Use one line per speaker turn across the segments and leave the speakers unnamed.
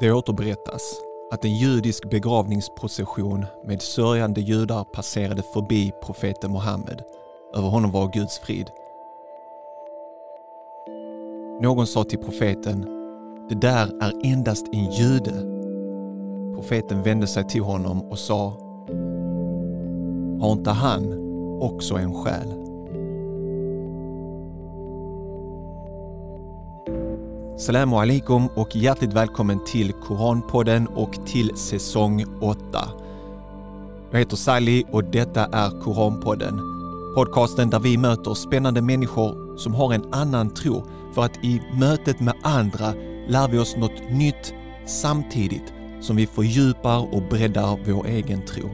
Det återberättas att en judisk begravningsprocession med sörjande judar passerade förbi profeten Muhammed. Över honom var Guds frid. Någon sa till profeten, det där är endast en jude. Profeten vände sig till honom och sa, har inte han också en själ? Salamu alaikum och hjärtligt välkommen till Koranpodden och till säsong 8. Jag heter Sally och detta är Koranpodden. Podcasten där vi möter spännande människor som har en annan tro för att i mötet med andra lär vi oss något nytt samtidigt som vi fördjupar och breddar vår egen tro.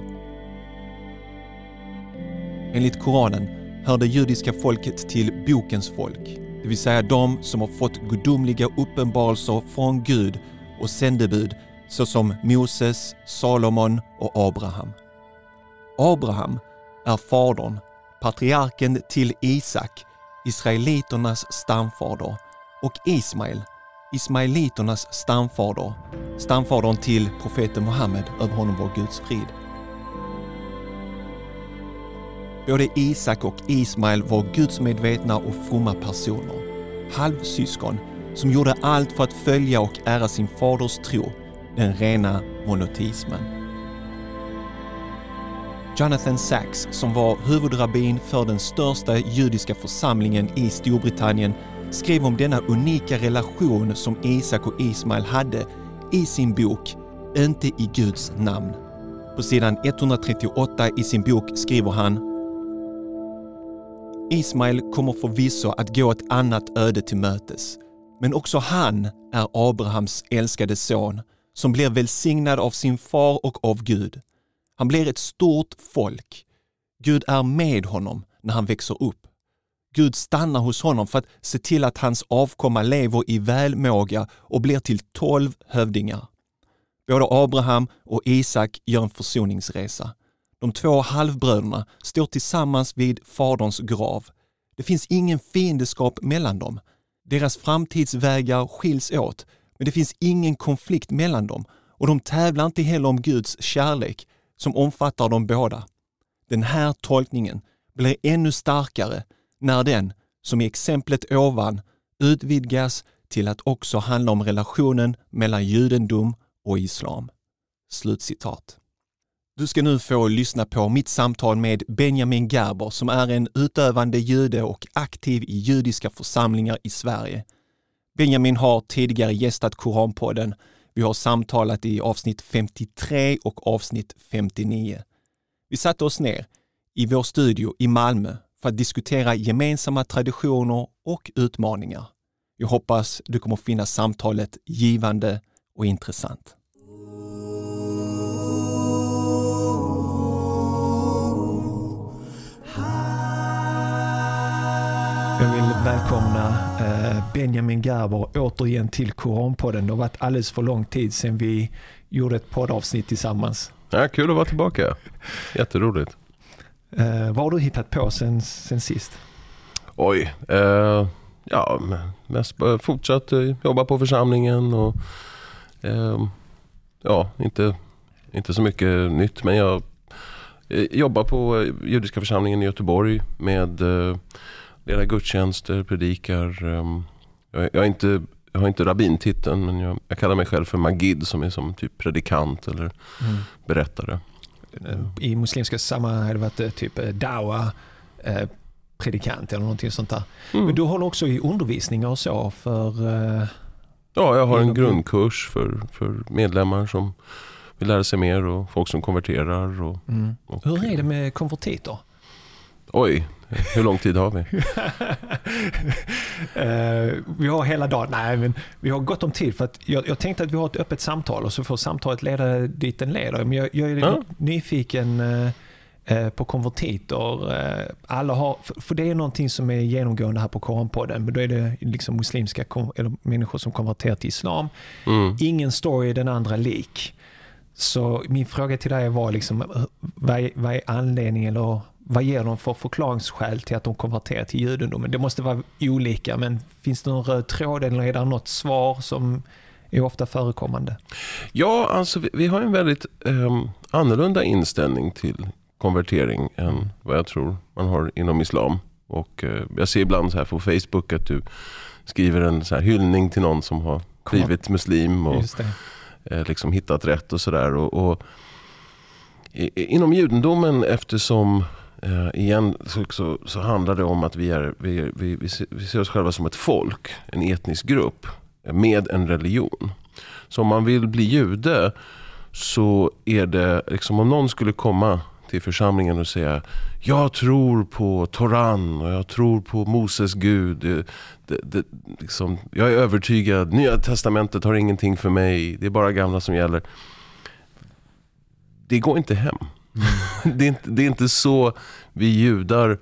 Enligt Koranen hör det judiska folket till bokens folk det vill säga de som har fått gudomliga uppenbarelser från Gud och sändebud såsom Moses, Salomon och Abraham. Abraham är fadern, patriarken till Isak, israeliternas stamfader och Ismael, ismaeliternas stamfader, stamfadern till profeten Muhammed, över honom var Guds frid. Både Isak och Ismael var gudsmedvetna och fromma personer. Halvsyskon som gjorde allt för att följa och ära sin faders tro, den rena monoteismen. Jonathan Sachs, som var huvudrabbin för den största judiska församlingen i Storbritannien, skrev om denna unika relation som Isak och Ismael hade i sin bok Inte i Guds namn. På sidan 138 i sin bok skriver han Ismael kommer förvisso att gå ett annat öde till mötes. Men också han är Abrahams älskade son som blir välsignad av sin far och av Gud. Han blir ett stort folk. Gud är med honom när han växer upp. Gud stannar hos honom för att se till att hans avkomma lever i välmåga och blir till tolv hövdingar. Både Abraham och Isak gör en försoningsresa. De två halvbröderna står tillsammans vid faderns grav. Det finns ingen fiendeskap mellan dem. Deras framtidsvägar skiljs åt, men det finns ingen konflikt mellan dem och de tävlar inte heller om Guds kärlek som omfattar dem båda. Den här tolkningen blir ännu starkare när den, som i exemplet ovan, utvidgas till att också handla om relationen mellan judendom och islam. Slutcitat. Du ska nu få lyssna på mitt samtal med Benjamin Gerber som är en utövande jude och aktiv i judiska församlingar i Sverige. Benjamin har tidigare gästat Koranpodden. Vi har samtalat i avsnitt 53 och avsnitt 59. Vi satte oss ner i vår studio i Malmö för att diskutera gemensamma traditioner och utmaningar. Jag hoppas du kommer finna samtalet givande och intressant. Välkomna eh, Benjamin Gerber återigen till Koranpodden. Det har varit alldeles för lång tid sedan vi gjorde ett poddavsnitt tillsammans.
Ja, kul att vara tillbaka. Jätteroligt.
Eh, vad har du hittat på sen, sen sist?
Oj, eh, ja, mest fortsatt eh, jobba på församlingen och eh, ja, inte, inte så mycket nytt men jag jobbar på judiska församlingen i Göteborg med leder gudstjänster, predikar. Um, jag, jag, inte, jag har inte rabbintiteln men jag, jag, kallar mig själv för magid som är som typ predikant eller mm. berättare.
I muslimska sammanhang har det varit eh, typ eh, dawa, eh, predikant eller någonting sånt där. Mm. Men du håller också i undervisning och så för...
Ja, jag har en grundkurs för, för medlemmar som vill lära sig mer och folk som konverterar. Och, mm.
och Hur är det med konvertiter?
Oj, hur lång tid har vi?
uh, vi har hela dagen. Nej, men vi har gott om tid. för att jag, jag, tänkte att vi har ett öppet samtal och så får samtalet leda dit den leder. Men jag, jag är ja. nyfiken uh, på konvertiter. Uh, alla har, för, för, det är någonting som är genomgående här på Koranpodden. Men då är det liksom muslimska eller människor som konverterar till islam. Mm. Ingen story är den andra lik. Så min fråga till dig var liksom, vad är, vad är anledningen eller vad ger de för förklaringsskäl till att de konverterar till judendomen? Det måste vara olika, men finns det någon röd tråd eller är det något svar som
är ofta förekommande.
Ja, alltså vi, vi har en väldigt eh, annorlunda inställning till konvertering än vad jag tror man har inom islam. Och eh, jag ser ibland så här på Facebook att du skriver en så här hyllning till någon som har blivit muslim och eh, liksom hittat rätt och sådär. Och, och, inom judendomen eftersom eh, igen så, så, så, handlar det om att vi, är, vi, vi, vi, ser, vi ser oss själva som ett folk, en etnisk grupp eh, med en religion. Så om man vill bli jude så är det, liksom om någon skulle komma till församlingen och säga Jag tror på Toran och jag tror på Moses Gud. Det, det, det, liksom, jag är övertygad, Nya Testamentet har ingenting för mig. Det är bara gamla som gäller. Det går inte hem. Mm. det, är inte, det är inte så vi judar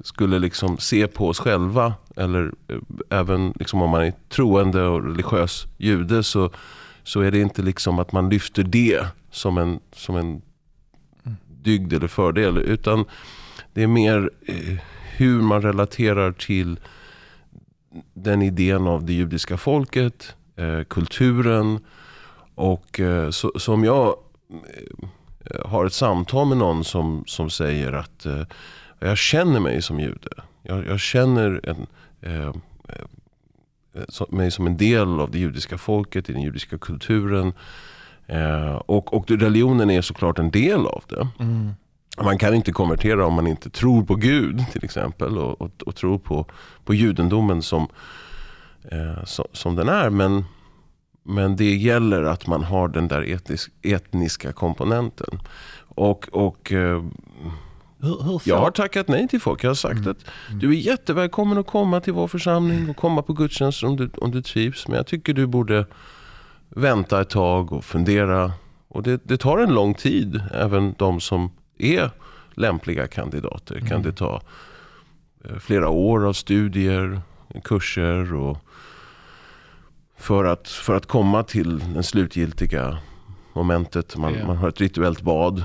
skulle liksom se på oss själva. Eller eh, även liksom om man är troende och religiös jude så, så är det inte liksom att man lyfter det som en, som en dygd eller fördel. Utan det är mer eh, hur man relaterar till den idén av det judiska folket, eh, kulturen. Och så, som jag har ett samtal med någon som, som säger att jag känner mig som jude. Jag, jag känner en, eh, mig som en del av det judiska folket, i den judiska kulturen. Eh, och, och religionen är såklart en del av det. Mm. Man kan inte konvertera om man inte tror på Gud till exempel. Och, och, och tror på, på judendomen som, eh, som, som, den är. Men, men det gäller att man har den där etnisk, etniska komponenten. Och, och eh, hur, hur jag har tackat nej till folk. Jag har sagt mm. att du är jättevälkommen att komma till vår församling och komma på gudstjänst om du, om du trivs. Men jag tycker du borde vänta ett tag och fundera. Och det, det tar en lång tid, även de som är lämpliga kandidater. Mm. Kan det ta eh, flera år av studier, kurser och för att, för att komma till den slutgiltiga momentet. Man, yeah. man har ett rituellt bad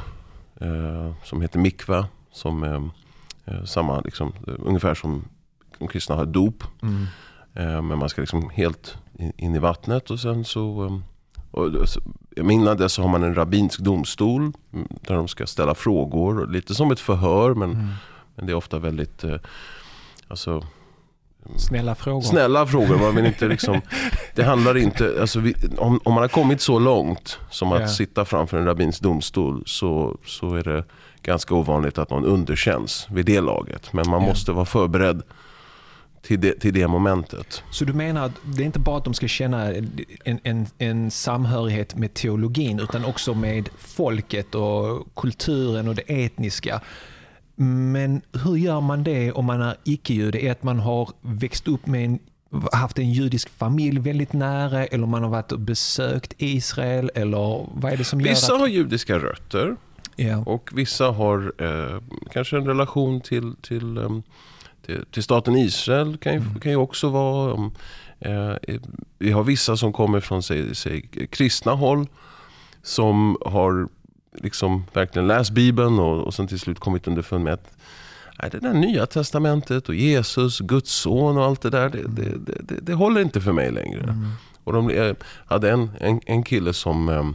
eh, som heter mikva. Som är eh, samma, liksom, ungefär som de kristna har dop. Mm. Eh, men man ska liksom helt in i vattnet och sen så um, och, innan dess har man en rabbinsk domstol mm, där de ska ställa frågor. Lite som ett förhör men, mm. men det är ofta väldigt eh, alltså,
Snälla frågor.
Snälla frågor. Man vill inte liksom, det handlar inte, alltså vi, om, om, man har kommit så långt som att yeah. sitta framför en rabbins domstol så, så är det ganska ovanligt att någon underkänns vid det laget. Men man yeah. måste vara förberedd till det, till det momentet.
Så du menar att det är inte bara att de ska känna en, en, en samhörighet med teologin utan också med folket och kulturen och det etniska. Men hur gör man det om man är icke-jude? Är att man har växt upp med en haft en judisk familj väldigt nära eller man har varit och besökt Israel eller vad är det som
gör
Vissa
att... har judiska rötter yeah. och vissa har eh, kanske en relation till, till um, till, till staten Israel kan ju, mm. kan ju också vara. Om, eh, vi har vissa som kommer från säg, säg, kristna håll. Som har liksom verkligen läst Bibeln och, och sen till slut kommit underfund med att nej, det där nya testamentet och Jesus, Guds son och allt det där. Det, det, det, det håller inte för mig längre. Mm. Och de jag hade en, en, en kille som, eh,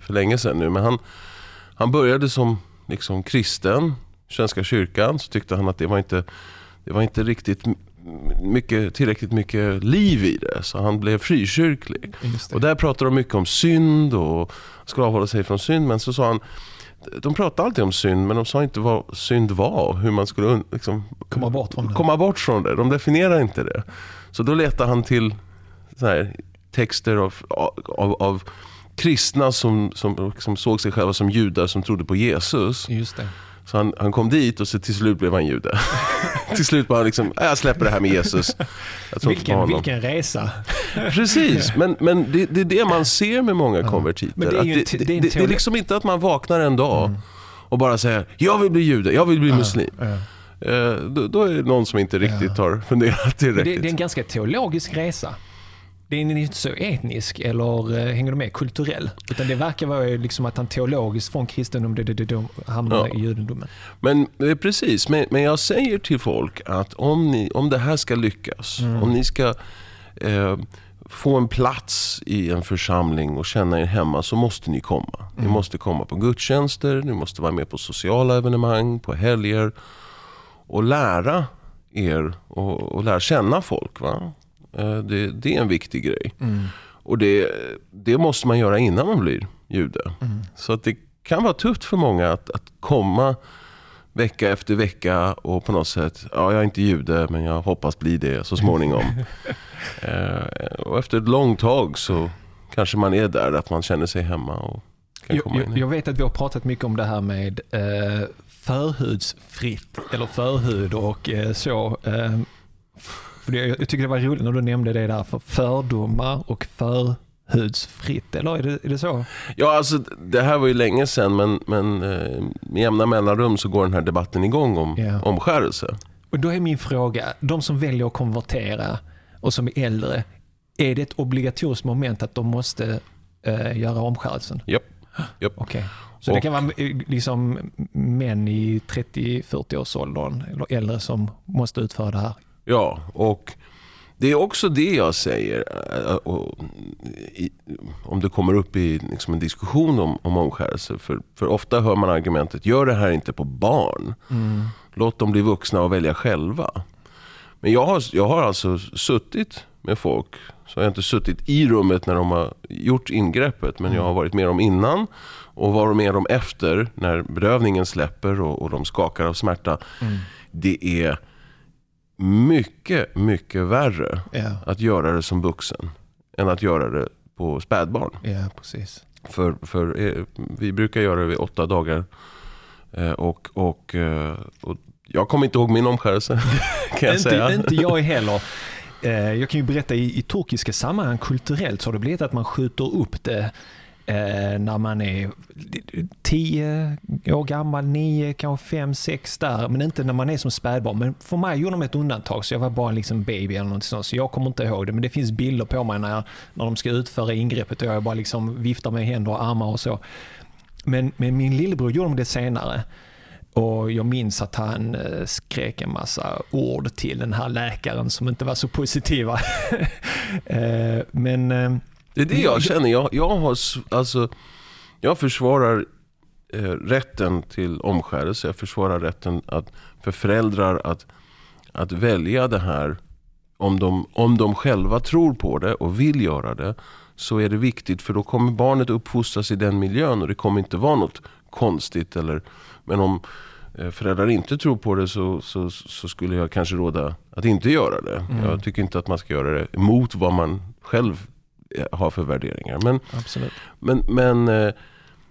för länge sedan nu, men han, han började som liksom kristen Svenska kyrkan så tyckte han att det var inte, det var inte riktigt mycket, tillräckligt mycket liv i det. Så han blev frikyrklig. Och där pratade de mycket om synd och skulle avhålla sig från synd. Men så sa han, de pratade alltid om synd men de sa inte vad synd var. Hur man skulle liksom,
komma, bort från det.
komma bort från det. De definierar inte det. Så då letade han till här, texter av, av, av kristna som, som, som såg sig själva som judar som trodde på Jesus.
Just det.
Så han, han kom dit och så till slut blev han jude. till slut bara liksom, jag släpper det här med Jesus.
vilken, vilken resa.
Precis, men, men det, det, är det man ser med många konvertiter. Det är, det, det, det, är liksom inte att man vaknar en dag mm. och bara säger, jag vill bli jude, jag vill bli muslim. Eh, då, då, är det någon som inte riktigt har funderat tillräckligt.
Det, är en ganska teologisk resa den är inte så etnisk eller eh, hänger du med, kulturell. Utan det verkar vara liksom att han teologiskt från kristendom hamnar ja. i judendomen.
Men eh, precis, men, men jag säger till folk att om, ni, om det här ska lyckas, mm. om ni ska eh, få en plats i en församling och känna er hemma så måste ni komma. Ni
Mm.
måste komma på gudstjänster, ni måste vara med på sociala evenemang, på helger och lära er och, och lära känna folk. Va? Eh, Det, det är en viktig grej.
Mm.
Och det, det måste man göra innan man blir jude.
Mm.
Så att det kan vara tufft för många att, att komma vecka efter vecka och på något sätt, ja jag är inte jude men jag hoppas bli det så småningom. eh, och efter ett långt tag så kanske man är där, att man känner sig hemma och kan komma
Jag,
in.
jag, jag vet att vi har pratat mycket om det här med eh, förhudsfritt, eller förhud och eh, så. Eh, för det, jag tycker det var roligt när du nämnde det där, för fördomar och förhudsfritt, eller är det, är det så?
Ja, alltså det här var ju länge sedan men, men eh, med jämna mellanrum så går den här debatten igång om
Ja.
omskärelse.
Och då är min fråga, de som väljer att konvertera och som är äldre, är det ett obligatoriskt moment att de måste eh, göra omskärelsen?
Japp. Japp.
Okej. Så det
Och-
kan vara eh, liksom män i 30-40 års åldern eller äldre som måste utföra det här?
Ja, och det är också det jag säger. eh, om det kommer upp i liksom en diskussion om, om omskärelse. För, för ofta hör man argumentet, gör det här inte på barn. Låt dem bli vuxna och välja själva. Men jag har, jag har alltså suttit med folk, så jag har inte suttit i rummet när de har gjort ingreppet, men jag har varit med dem innan och varit med dem efter när bedövningen släpper och, och de skakar av smärta. Det är mycket, mycket värre
Ja,
att göra det som vuxen än att göra det på spädbarn.
ja precis.
För, för eh, vi brukar göra det vid åtta dagar. Eh, och, och, eh, och jag kommer inte ihåg min omskärelse kan jag säga.
Inte, inte jag heller. Jag kan ju berätta i, i turkiska sammanhang kulturellt så har det blivit att man skjuter upp det eh, när man är 10 år gammal, 9, kanske 5, 6 där. Men inte när man är som spädbarn. Men för mig gjorde de ett undantag så jag var bara liksom baby eller något sånt. Så jag kommer inte ihåg det. Men det finns bilder på mig när, jag, när de ska utföra ingreppet och jag bara liksom viftar med händer och armar och så. Men, men min lillebror gjorde det senare. Och jag minns att han eh, skrek en massa ord till den här läkaren som inte var så positiva. Eh, men eh,
det är det jag känner. Jag, jag, har, alltså, jag försvarar eh, rätten till omskärelse. Jag försvarar rätten att, för föräldrar att, att välja det här. Om de, om de själva tror på det och vill göra det så är det viktigt för då kommer barnet uppfostras i den miljön och det kommer inte vara något konstigt. Eller, men om eh, föräldrar inte tror på det så, så, så skulle jag kanske råda att inte göra det. Jag tycker inte att man ska göra det emot vad man själv har för värderingar. Men,
absolut.
men, men eh,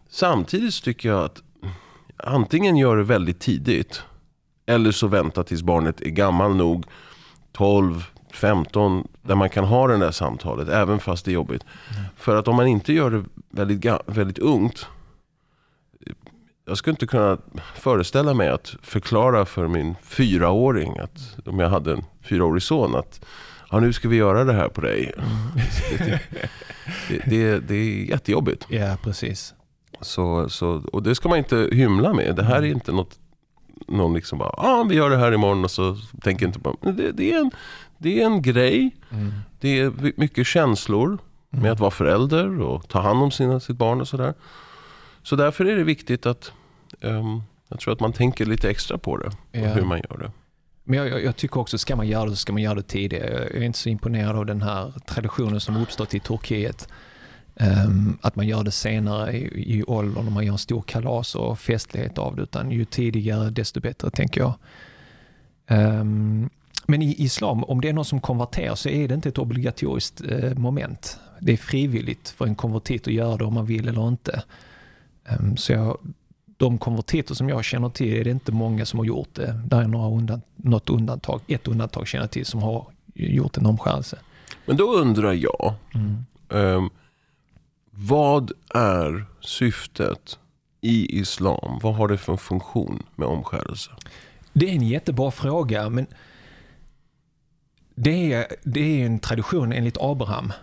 samtidigt så tycker jag att antingen gör det väldigt tidigt eller så vänta tills barnet är gammal nog, 12, 15, där man kan ha det där samtalet även fast det är jobbigt. För att om man inte gör det väldigt, väldigt ungt, jag skulle inte kunna föreställa mig att förklara för min fyraåring, att om jag hade en fyraårig son, att ja, nu ska vi göra det här på dig. Det, det, det, det är jättejobbigt.
Ja, precis.
Så, så, och det ska man inte hymla med. Det här är inte något, någon liksom bara, ah, vi gör det här imorgon och så tänker inte på det. Det är en, det är en grej. Det är mycket känslor med att vara förälder och ta hand om sina, sitt barn och sådär. Så därför är det viktigt att ehm, jag tror att man tänker lite extra på det och
Ja.
hur man gör det.
Men jag, jag, jag tycker också, ska man göra det så ska man göra det tidigare. Jag är inte så imponerad av den här traditionen som uppstått i Turkiet. Um, att man gör det senare i, i åldern och man gör en stor kalas och festlighet av det. Utan ju tidigare desto bättre tänker jag. Um, men i islam, om det är någon som konverterar så är det inte ett obligatoriskt eh, moment. Det är frivilligt för en konvertit att göra det om man vill eller inte. Um, så jag, de konvertiter som jag känner till är det inte många som har gjort det. Där är några undan, något undantag, ett undantag känner jag till som har gjort en omskärelse.
Men då undrar jag, ehm, vad är syftet i islam? Vad har det för funktion med omskärelse?
Det är en jättebra fråga, men det är, det är en tradition enligt Abraham.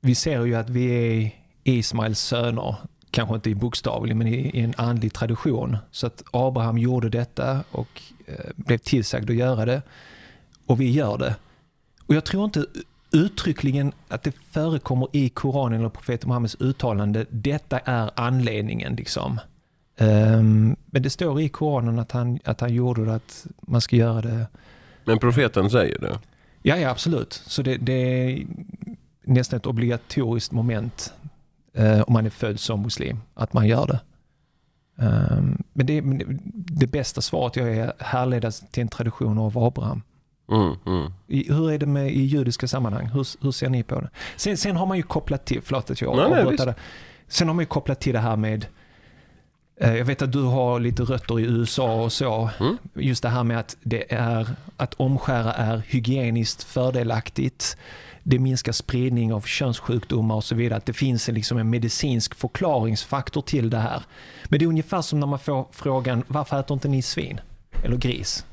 Vi ser ju att vi är Ismails söner, kanske inte i bokstavlig, men i, i en andlig tradition. Så att Abraham gjorde detta och eh, blev tillsagd att göra det. Och vi gör det. Och jag tror inte uttryckligen att det förekommer i Koranen eller profeten Muhammeds uttalande, detta är anledningen. liksom. Um, men det står i Koranen att han, att han gjorde det, att man ska göra det.
Men profeten säger det?
Ja, ja absolut. Så det, det är nästan ett obligatoriskt moment uh, om man är född som muslim, att man gör det. Um, men det, det bästa svaret jag är härledas till en tradition av Abraham.
Mm, mm.
I, hur är det med i judiska sammanhang? Hur, hur ser ni på det? Sen, sen har man ju kopplat till, förlåt att jag avbröt Sen har man ju kopplat till det här med eh, jag vet att du har lite rötter i USA och så. Mm. Just det här med att, det är, att omskära är hygieniskt fördelaktigt. Det minskar spridning av könssjukdomar och så vidare. Att det finns en, liksom en medicinsk förklaringsfaktor till det här. Men det är ungefär som när man får frågan varför äter inte ni svin? Eller gris?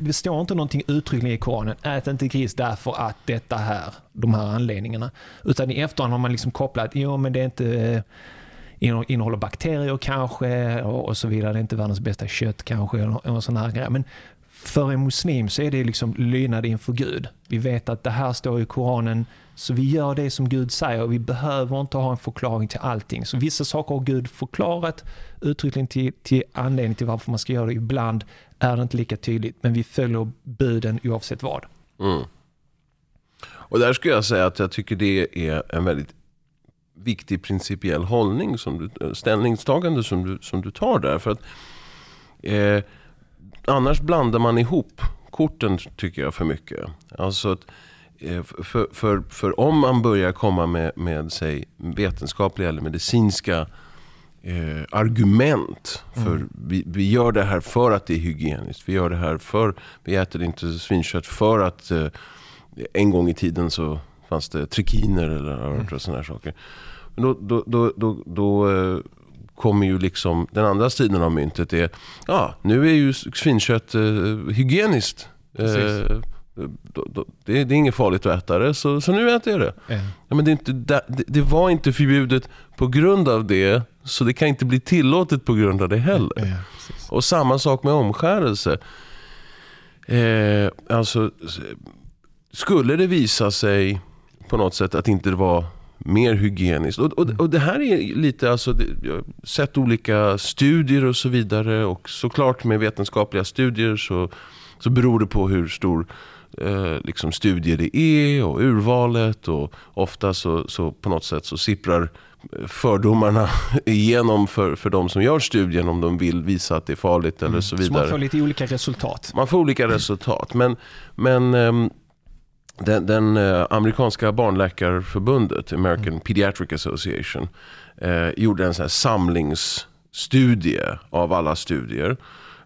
det, står inte någonting uttryckligen i Koranen, ät inte gris därför att detta här, de här anledningarna. Utan i efterhand har man liksom kopplat, jo men det är inte eh, innehåller bakterier kanske och, så vidare. Det är inte världens bästa kött kanske eller, såna här grejer. Men för en muslim så är det liksom lydnad inför Gud. Vi vet att det här står i Koranen, så vi gör det som Gud säger vi behöver inte ha en förklaring till allting. Så vissa saker har Gud förklarat uttryckligen till, till anledning till varför man ska göra det. Ibland är det inte lika tydligt, men vi följer buden oavsett vad.
Mm. Och där skulle jag säga att jag tycker det är en väldigt viktig principiell hållning, som du, ställningstagande som du, som du tar där. För att eh, Annars blandar man ihop korten tycker jag för mycket. Alltså att, eh, för, för, för om man börjar komma med, med säg, vetenskapliga eller medicinska eh, argument. För mm. vi, vi gör det här för att det är hygieniskt. Vi gör det här för, vi äter inte svinkött för att eh, en gång i tiden så fanns det trikiner eller mm. sådana saker. Men då, då, då, då, då eh, kommer ju liksom den andra sidan av myntet. är Ja, nu är ju svinkött eh, hygieniskt. Eh, då, då, det, det, är inget farligt att äta det, så, så nu äter jag det. Mm. Ja, men det, inte, det, det, var inte förbjudet på grund av det, så det kan inte bli tillåtet på grund av det heller. Mm. Och samma sak med omskärelse. Eh, alltså, skulle det visa sig på något sätt att inte det var mer hygieniskt. Och, och, och det här är lite, alltså, jag har sett olika studier och så vidare. Och såklart med vetenskapliga studier så, så beror det på hur stor eh, liksom studier det är och urvalet. Och ofta så, så på något sätt så sipprar fördomarna igenom för, för de som gör studien om de vill visa att det är farligt eller mm. så vidare. Så
man får lite olika resultat?
Man får olika resultat. Men, men ehm, den, den eh, amerikanska barnläkarförbundet, American mm. Pediatric Association, eh, gjorde en sån samlingsstudie av alla studier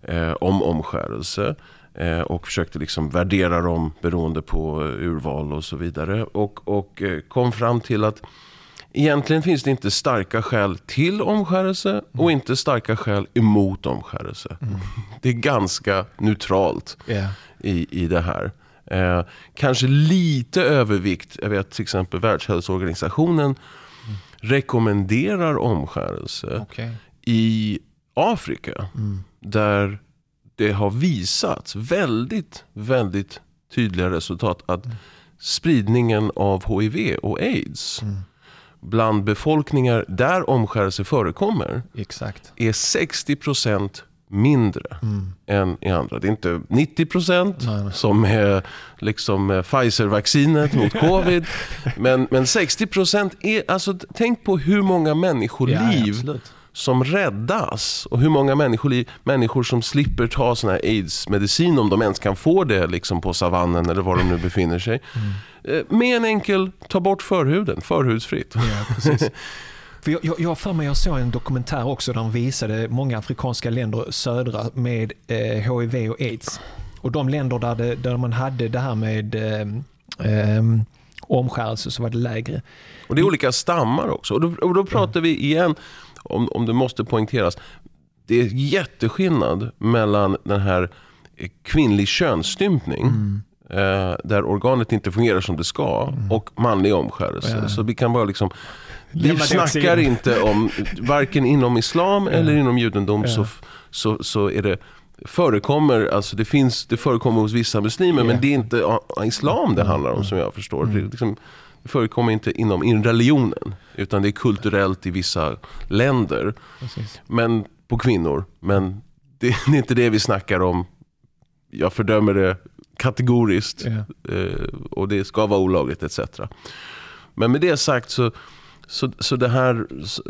eh, om omskärelse. Eh, och försökte liksom värdera dem beroende på eh, urval och så vidare. Och, och kom fram till att egentligen finns det inte starka skäl till omskärelse mm. och inte starka skäl emot omskärelse. Mm. Det är ganska neutralt yeah. i, i det här. Eh, kanske lite övervikt. Jag vet till exempel Världshälsoorganisationen mm. rekommenderar omskärelse okay. i Afrika. Mm. Där det har visats väldigt, väldigt tydliga resultat att mm. spridningen av HIV och AIDS bland befolkningar där omskärelse förekommer
Exakt.
är 60% mindre mm. än i andra. Det är inte 90 procent som är liksom eh, Pfizer-vaccinet mot covid. men, men 60 procent är, alltså tänk på hur många människoliv ja, som räddas. Och hur många människoliv, människor som slipper ta sån här aids-medicin om de ens kan få det liksom på savannen eller var de nu befinner sig. Mm. Eh, med en enkel, ta bort förhuden, förhudsfritt.
Ja. För jag, jag, jag för mig jag såg en dokumentär också där de visade många afrikanska länder södra med eh, HIV och aids. Och de länder där, det, där man hade det här med eh, eh, omskärelse så var det lägre.
Och det är olika stammar också. Och då, och då pratar vi igen, om, om det måste poängteras, det är jätteskillnad mellan den här eh, kvinnlig könsstympning mm. eh, där organet inte fungerar som det ska mm. och manlig omskärelse. Ja. Så vi kan bara liksom vi snackar inte om, varken inom islam eller inom judendom, så, så, så är det förekommer, alltså det, finns, det förekommer hos vissa muslimer, men
Ja.
det är inte islam det handlar om som jag förstår. Det, är liksom, det förekommer inte inom in religionen, utan det är kulturellt i vissa länder.
Precis.
Men på kvinnor. Men det, det är inte det vi snackar om. Jag fördömer det kategoriskt. Eh, och det ska vara olagligt etc. Men med det sagt så, så, så det här, så,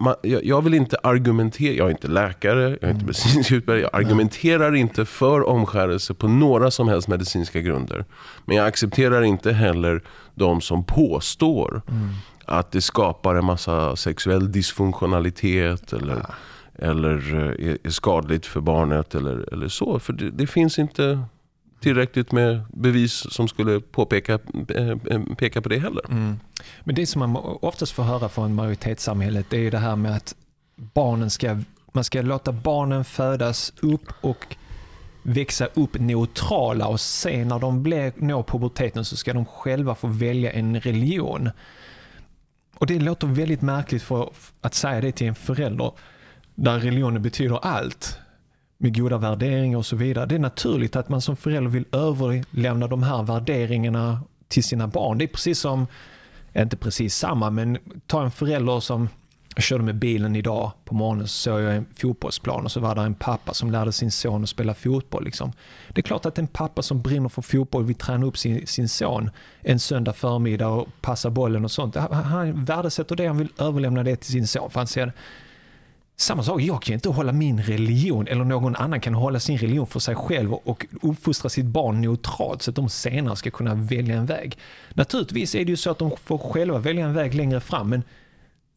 man, jag, jag vill inte argumentera, jag är inte läkare, jag är inte medicinsk utbildad, jag argumenterar inte för omskärelse på några som helst medicinska grunder. Men jag accepterar inte heller de som påstår att det skapar en massa sexuell dysfunktionalitet eller, eller eh, är, är skadligt för barnet eller, eller så. För det, det finns inte tillräckligt med bevis som skulle påpeka, eh, eh, peka på det heller.
Mm. Men det som man oftast får höra från majoritetssamhället det är ju det här med att barnen ska, man ska låta barnen födas upp och växa upp neutrala och sen när de blir, når puberteten så ska de själva få välja en religion. Och det låter väldigt märkligt för att säga det till en förälder där religionen betyder allt med goda värderingar och så vidare. Det är naturligt att man som förälder vill överlämna de här värderingarna till sina barn. Det är precis som, inte precis samma, men ta en förälder som jag körde med bilen idag på morgonen så såg jag en fotbollsplan och så var där en pappa som lärde sin son att spela fotboll. Liksom. Det är klart att en pappa som brinner för fotboll vill träna upp sin, sin son en söndag förmiddag och passa bollen och sånt. Han, han värdesätter det, han vill överlämna det till sin son. För han ser samma sak, jag kan inte hålla min religion eller någon annan kan hålla sin religion för sig själv och uppfostra sitt barn neutralt så att de senare ska kunna välja en väg. Naturligtvis är det ju så att de får själva välja en väg längre fram men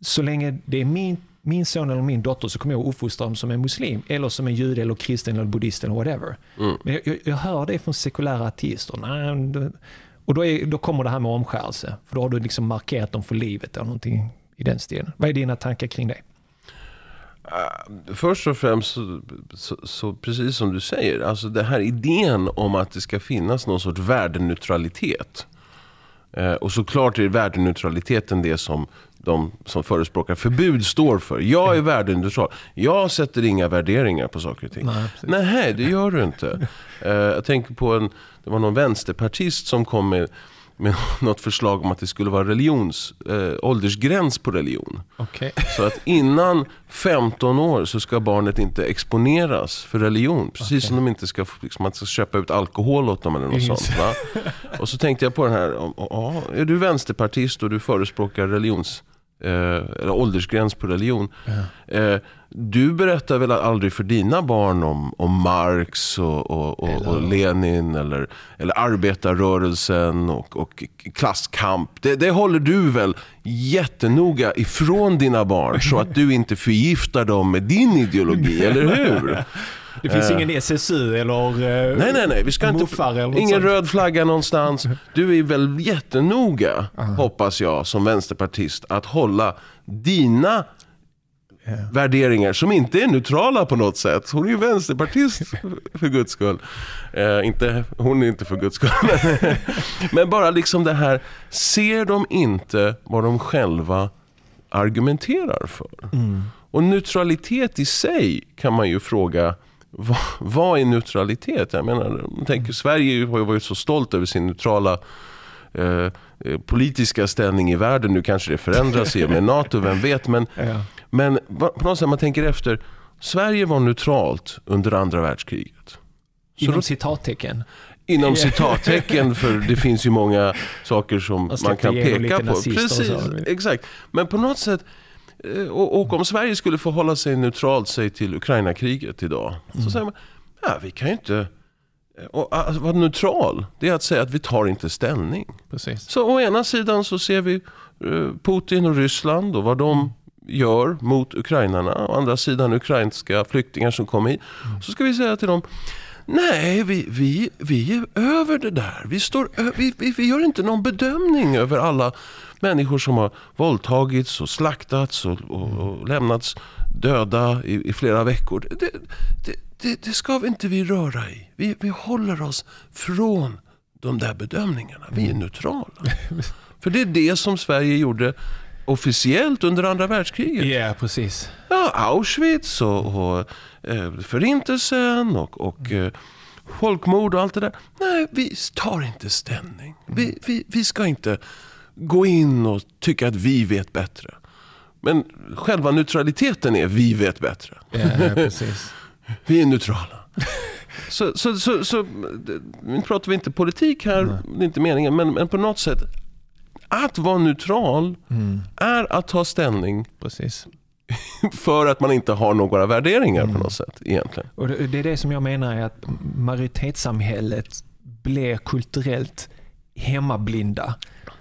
så länge det är min, min son eller min dotter så kommer jag att uppfostra dem som en muslim eller som en jude eller kristen eller buddhist eller whatever.
Mm.
Men jag, jag, hör det från sekulära ateister. Nej, och då, är, då kommer det här med omskärelse. För då har du liksom markerat dem för livet eller någonting i den stilen. Vad är dina tankar kring det?
Uh, Först och främst, så, så, så precis som du säger, alltså det här idén om att det ska finnas någon sorts värdeneutralitet. Eh, och såklart är värdeneutraliteten det som de som förespråkar förbud står för. Jag är värdeneutral. Jag sätter inga värderingar på saker och ting.
Nej.
Nej, det gör du inte. Eh, jag tänker på en, det var någon vänsterpartist som kom med, med något förslag om att det skulle vara religions, eh, åldersgräns på religion.
Okej.
Så att innan 15 år så ska barnet inte exponeras för religion. Precis
Okej.
som de inte ska, liksom, man ska köpa ut alkohol åt dem eller något
Just.
sånt. Va? Och så tänkte jag på den här, ja, är du vänsterpartist och du förespråkar religions, eh, eller åldersgräns på religion.
Ja.
Eh, du berättar väl aldrig för dina barn om, om Marx och, och, och, och
Eller-
Lenin eller, eller arbetarrörelsen och, och klasskamp. Det, det håller du väl jättenoga ifrån dina barn så att du inte förgiftar dem med din ideologi, eller hur?
Det finns
Eh.
ingen SSU eller eh,
Nej, nej, nej. Vi ska inte,
eller
ingen
sånt.
röd flagga någonstans. Du är väl jättenoga,
Aha.
hoppas jag, som vänsterpartist, att hålla dina värderingar som inte är neutrala på något sätt. Hon är ju vänsterpartist för guds skull. Eh, inte, hon är inte för guds skull. Men, men bara liksom det här, ser de inte vad de själva argumenterar för?
Mm.
Och neutralitet i sig kan man ju fråga, vad, vad är neutralitet? Jag menar, jag tänker, Sverige har ju varit så stolt över sin neutrala eh, eh, politiska ställning i världen. Nu kanske det förändras i och med NATO, vem vet. Men,
Ja.
men på något sätt, man tänker efter. Sverige var neutralt under andra världskriget. Så
Inom
då,
citattecken.
inom citattecken, för det finns ju många saker som
Man
kan peka på. Precis, exakt. Men på något sätt, och, och om Sverige skulle förhålla sig neutralt sig till Ukraina-kriget idag,
Mm.
så säger man, ja vi kan ju inte, eh, och, att vara neutral, det är att säga att vi tar inte ställning.
Precis.
Så å ena sidan så ser vi eh, Putin och Ryssland och vad de gör mot ukrainarna. Å andra sidan ukrainska flyktingar som kommer hit. Så ska vi säga till dem, nej vi, vi, vi är över det där. Vi, står, vi, vi, vi gör inte någon bedömning över alla människor som har våldtagits och slaktats och, och, och lämnats döda i, i flera veckor. Det, det, det, det ska vi inte vi röra i. Vi, vi håller oss från de där bedömningarna. Vi är neutrala. För det är det som Sverige gjorde officiellt under andra världskriget.
Ja, precis.
Ja, Auschwitz och, och eh, Förintelsen och, och eh, folkmord och allt det där. Nej, vi tar inte ställning. Vi, vi, vi ska inte gå in och tycka att vi vet bättre. Men själva neutraliteten är vi vet bättre.
Ja, precis.
Vi är neutrala. Så, så, så, så nu pratar vi inte politik här, det är inte meningen, men, men på något sätt. Att vara neutral
Mm,
är att ta ställning
precis.
för att man inte har några värderingar på något sätt egentligen.
Och det, det är det som jag menar är att majoritetssamhället blir kulturellt hemmablinda.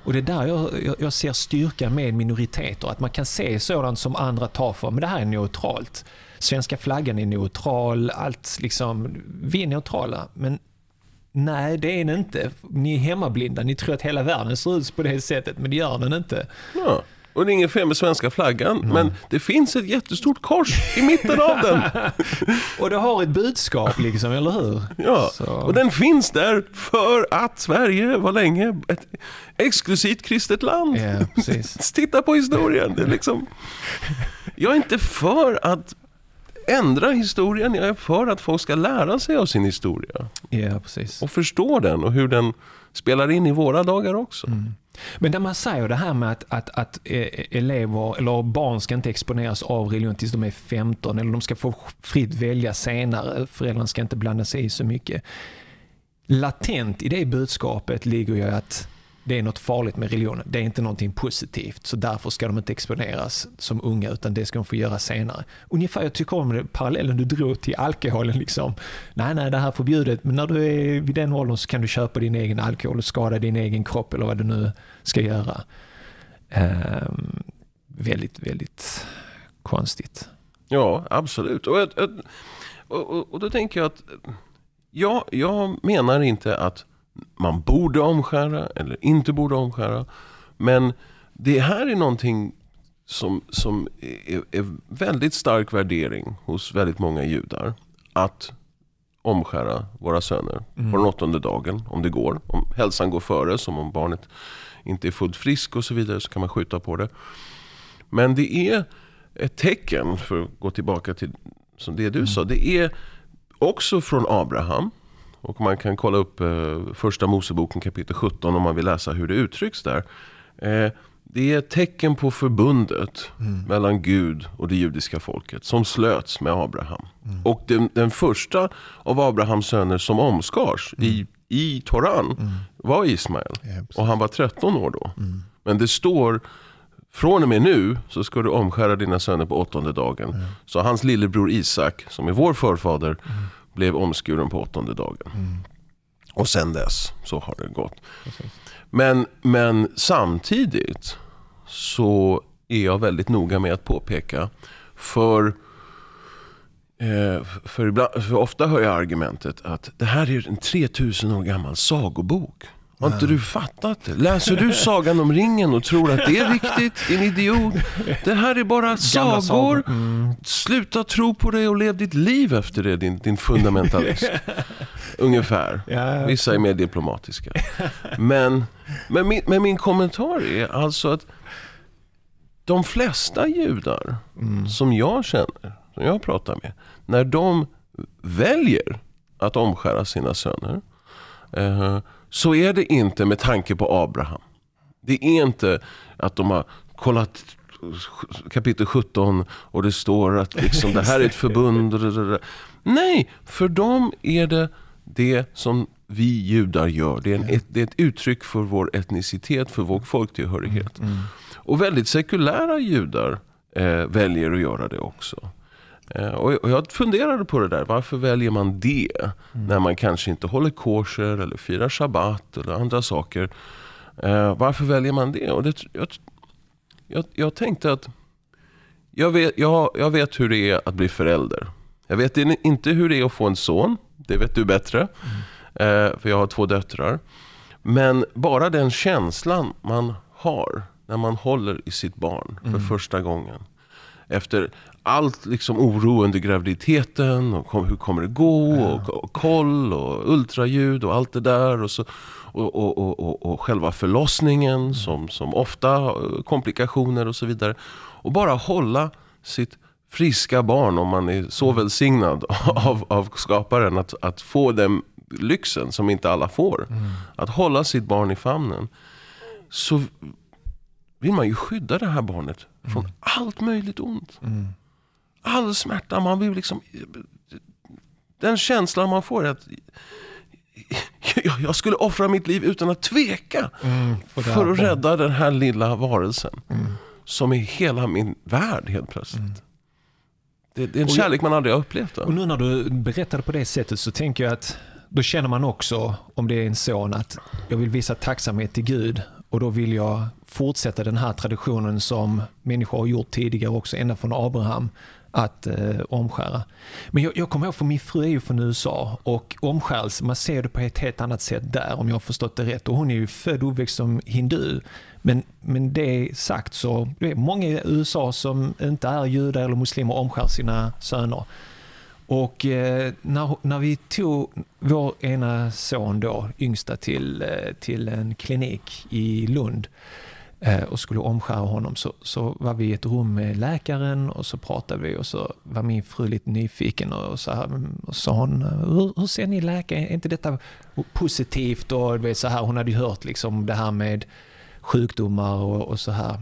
Och det är där jag, jag, jag ser styrkan med minoriteter. Att man kan se sådant som andra tar för. Men det här är neutralt. Svenska flaggan är neutral. Allt liksom, vi är neutrala. Men nej, det är ni inte. Ni är hemmablinda. Ni tror att hela världen ser ut på det sättet. Men det gör den inte.
Ja. Och det är inget fel med svenska flaggan, men det finns ett jättestort kors i mitten av den.
Och det har ett budskap, liksom, eller hur?
Ja.
Så.
Och den finns där för att Sverige var länge ett exklusivt kristet land.
Ja, precis.
Titta på historien. Det är liksom... Jag är inte för att ändra historien, jag är för att folk ska lära sig av sin historia.
Ja, precis.
Och förstå den och hur den spelar in i våra dagar också. Mm.
Men när man säger det här med att, att, att eh, elever eller barn ska inte exponeras av religion tills de är 15 eller de ska få fritt välja senare, föräldrarna ska inte blanda sig i så mycket. Latent i det budskapet ligger ju att det är något farligt med religionen. Det är inte någonting positivt, så därför ska de inte exponeras som unga, utan det ska de få göra senare. Ungefär, jag tycker om det, parallellen du drog till alkoholen. Liksom. Nej, nej, det här är förbjudet, men när du är vid den åldern så kan du köpa din egen alkohol och skada din egen kropp eller vad du nu ska göra. Ehm, väldigt, väldigt konstigt.
Ja, absolut. Och, och, och, och då tänker jag att ja, jag menar inte att man borde omskära eller inte borde omskära. Men det här är någonting som, som är, är väldigt stark värdering hos väldigt många judar. Att omskära våra söner på den åttonde dagen, om det går. Om hälsan går före, som om barnet inte är fullt frisk och så vidare, så kan man skjuta på det. Men det är ett tecken, för att gå tillbaka till som det du sa, det är också från Abraham. Och man kan kolla upp eh, första Moseboken kapitel 17 om man vill läsa hur det uttrycks där. Eh, det är ett tecken på förbundet mellan Gud och det judiska folket som slöts med Abraham. Och den, den första av Abrahams söner som omskars i, i Toran var Ismael. och han var 13 år då. Men det står från och med nu så ska du omskära dina söner på åttonde dagen. Så hans lillebror Isak, som är vår förfader, blev omskuren på åttonde dagen. Och sen dess så har det gått. Men, men samtidigt så är jag väldigt noga med att påpeka för Eh, för, ibland, för ofta hör jag argumentet att det här är en 3000 år gammal sagobok. Har inte du fattat det? Läser du Sagan om ringen och tror att det är riktigt? Din idiot. Det här är bara sagor.
sagor. Mm.
Sluta tro på det och lev ditt liv efter det, din, din fundamentalist. Ungefär. Vissa är mer diplomatiska. Men, men, min, men min kommentar är alltså att de flesta judar som jag känner, som jag pratar med, när de väljer att omskära sina söner, eh, så är det inte med tanke på Abraham. Det är inte att de har kollat kapitel 17 och det står att liksom, det här är ett förbund. Nej, för dem är det det som vi judar gör. Det är, en, ett, det är ett uttryck för vår etnicitet, för vår folktillhörighet. Och väldigt sekulära judar eh, väljer att göra det också. Eh, och jag funderade på det där, varför väljer man det? När man kanske inte håller kosher eller firar shabbat eller andra saker. Eh, varför väljer man det? Och det jag, jag, jag tänkte att jag vet, jag, jag vet hur det är att bli förälder. Jag vet inte hur det är att få en son. Det vet du bättre. Eh, för jag har två döttrar. Men bara den känslan man har när man håller i sitt barn för första gången. Efter allt liksom oro under graviditeten och kom, hur kommer det gå och, och koll och ultraljud och allt det där. Och så, och, och, och, och, själva förlossningen som, som ofta eh, komplikationer och så vidare. Och bara hålla sitt friska barn, om man är så välsignad av, av skaparen, att, att få den lyxen som inte alla får. Att hålla sitt barn i famnen. Så vill man ju skydda det här barnet från allt möjligt ont. All smärta. Man vill liksom... Den känslan man får är att jag- jag skulle offra mitt liv utan att tveka.
Mm, för
att rädda den här lilla varelsen. Som är hela min värld helt plötsligt. Det, det är en
Och jag-
kärlek man aldrig har upplevt.
Och nu när du berättade på det sättet så tänker jag att då känner man också, om det är en son, att jag vill visa tacksamhet till Gud och då vill jag fortsätta den här traditionen som människor har gjort tidigare också, ända från Abraham, att eh, omskära. Men jag, jag kommer ihåg, för min fru är ju från USA och omskärelse, man ser det på ett helt annat sätt där om jag har förstått det rätt. Och hon är ju född och uppväxt som hindu. Men, men det sagt så, det är många i USA som inte är judar eller muslimer omskär sina söner. Och eh, när, när vi tog vår ena son då, yngsta, till, eh, till en klinik i Lund eh, Eh, och skulle omskära honom så, så var vi i ett rum med läkaren och så pratade vi och så var min fru lite nyfiken och så här, mm, och sa hon, eh, hur, hur ser ni läkare, är inte detta positivt? Och så här, hon hade ju hört liksom det här med sjukdomar och, och så här.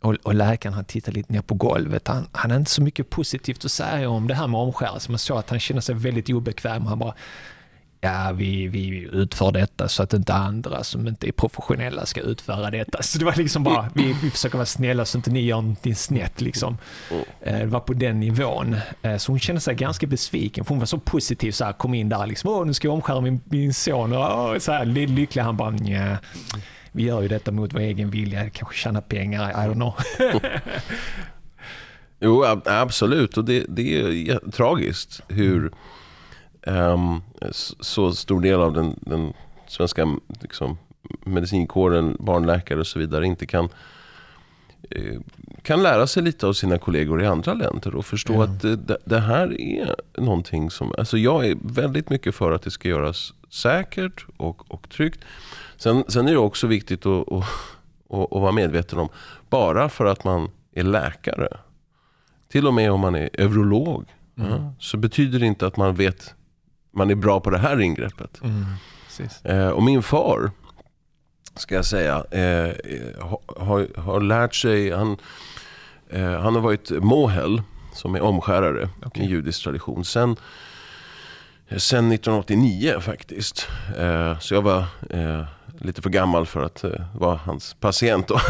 Och, och läkaren han tittade lite ner på golvet. Han, han hade inte så mycket positivt att säga om det här med omskärelse. Man såg att han kände sig väldigt obekväm. Han bara, ja vi, vi utför detta så att inte andra som inte är professionella ska utföra detta. Så det var liksom bara, vi, vi försöker vara snälla så inte ni gör någonting snett liksom. Eh, Det var på den nivån. Eh, Så hon kände sig ganska besviken för hon var så positiv så här, kom in där liksom, åh nu ska jag omskära min, min son och så här, ly- lycklig. Han bara, nja. Vi gör ju detta mot vår egen vilja, kanske tjäna pengar, I don't know.
Jo, ab- absolut. Och det, det är tragiskt hur s- så stor del av den, den svenska liksom, medicinkåren, barnläkare och så vidare inte kan eh, kan lära sig lite av sina kollegor i andra länder och förstå
Ja.
att det, det- det här är någonting som... Alltså jag är väldigt mycket för att det ska göras säkert och, och tryggt. Sen, sen är det också viktigt att, att, att, att vara medveten om, bara för att man är läkare, till och med om man är eurolog, ja, så betyder det inte att man vet man är bra på det här ingreppet.
Mm.
Eh, och min far, ska jag säga, eh, har, har, lärt sig, han, eh, han har varit mohel, som är omskärare
Okej.
i judisk tradition. Sen, sen 1989 faktiskt. Så jag var lite för gammal för att vara hans patient då.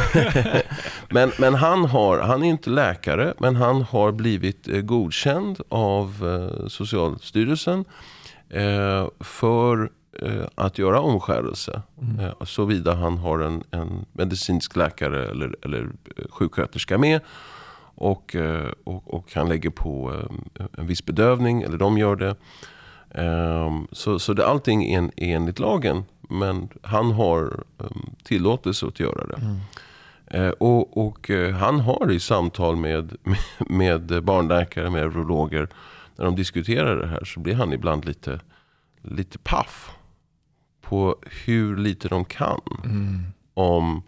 men men han, har, han är inte läkare, men han har blivit godkänd av Socialstyrelsen eh, för eh, att göra omskärelse. Eh, såvida han har en, en medicinsk läkare eller, eller sjuksköterska med. Och, och, och han lägger på en viss bedövning, eller de gör det. Så, så det, allting är, en, enligt lagen. Men han har tillåtelse att göra det. Eh, och och han har i samtal med, med, med barnläkare, med urologer. När de diskuterar det här så blir han ibland lite, lite paff. På hur lite de kan
Mm.
om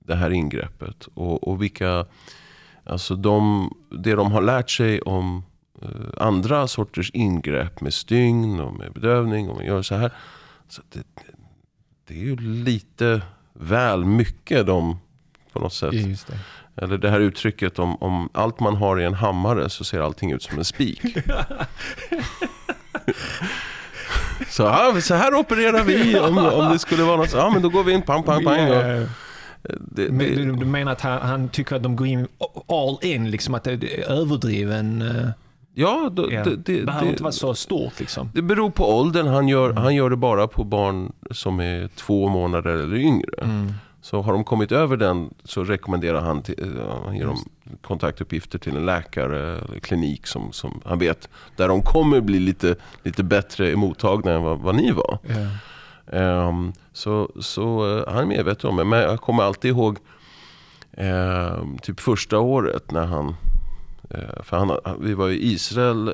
det här ingreppet. Och, och vilka, alltså de, det de har lärt sig om eh, andra sorters ingrepp med stygn och med bedövning och man gör så här. Så det, det är ju lite väl mycket de på något sätt. Eller det här uttrycket om, om allt man har i en hammare så ser allting ut som en spik. så, ja, så här opererar vi om, om det skulle vara något. Ja men då går vi in pang pang pang. Och, det, det,
Du, du menar att han, han tycker att de går in all in, liksom att det är överdriven... eh,
ja, då,
ja.
det, det,
behöver inte vara så stort liksom.
det beror på åldern. Han gör, han gör det bara på barn som är två månader eller yngre.
Mm.
Så har de kommit över den så rekommenderar han, till, han ger dem kontaktuppgifter till en läkare eller klinik som, som han vet där de kommer bli lite, lite bättre emottagna än vad, vad ni var.
Ja.
Ehm, så så eh, han är medveten om det. Men jag kommer alltid ihåg ehm, typ första året när han, eh, för han, vi var i Israel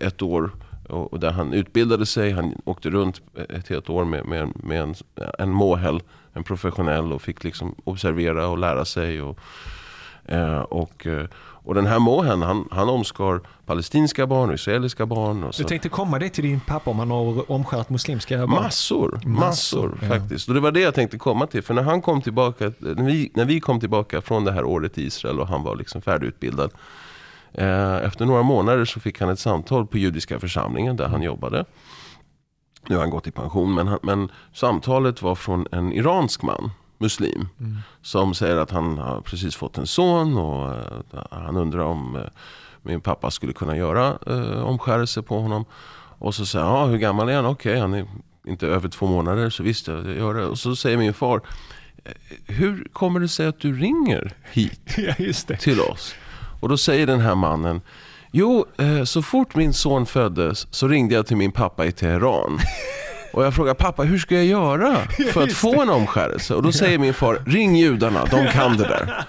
ett år och, och där han utbildade sig. Han åkte runt ett helt år med, med, med en, en måhäll, en professionell och fick liksom observera och lära sig. Och, eh, och, eh, och den här måhen, han, han omskar palestinska barn och israeliska barn. Och så.
Du tänkte komma det till din pappa om han har omskärt muslimska barn?
Massor, massor, massor faktiskt. Och det var det jag tänkte komma till. För när han kom tillbaka, när vi, när vi kom tillbaka från det här året i Israel och han var liksom färdigutbildad. Eh, efter några månader så fick han ett samtal på judiska församlingen där han jobbade. Nu har han gått i pension, men, han, men samtalet var från en iransk man muslim. Mm. Som säger att han har precis fått en son och uh, han undrar om uh, min pappa skulle kunna göra uh, omskärelse på honom. Och så säger han, ah, hur gammal är han? Okej, okay, han är inte över två månader, så visst jag gör det. Och så säger min far, hur kommer det sig att du ringer hit
ja,
till oss? Och då säger den här mannen, jo, så fort min son föddes så ringde jag till min pappa i Teheran. Och jag frågar pappa, hur ska jag göra för att få en omskärelse? Och då säger min far, ring judarna, de kan det där.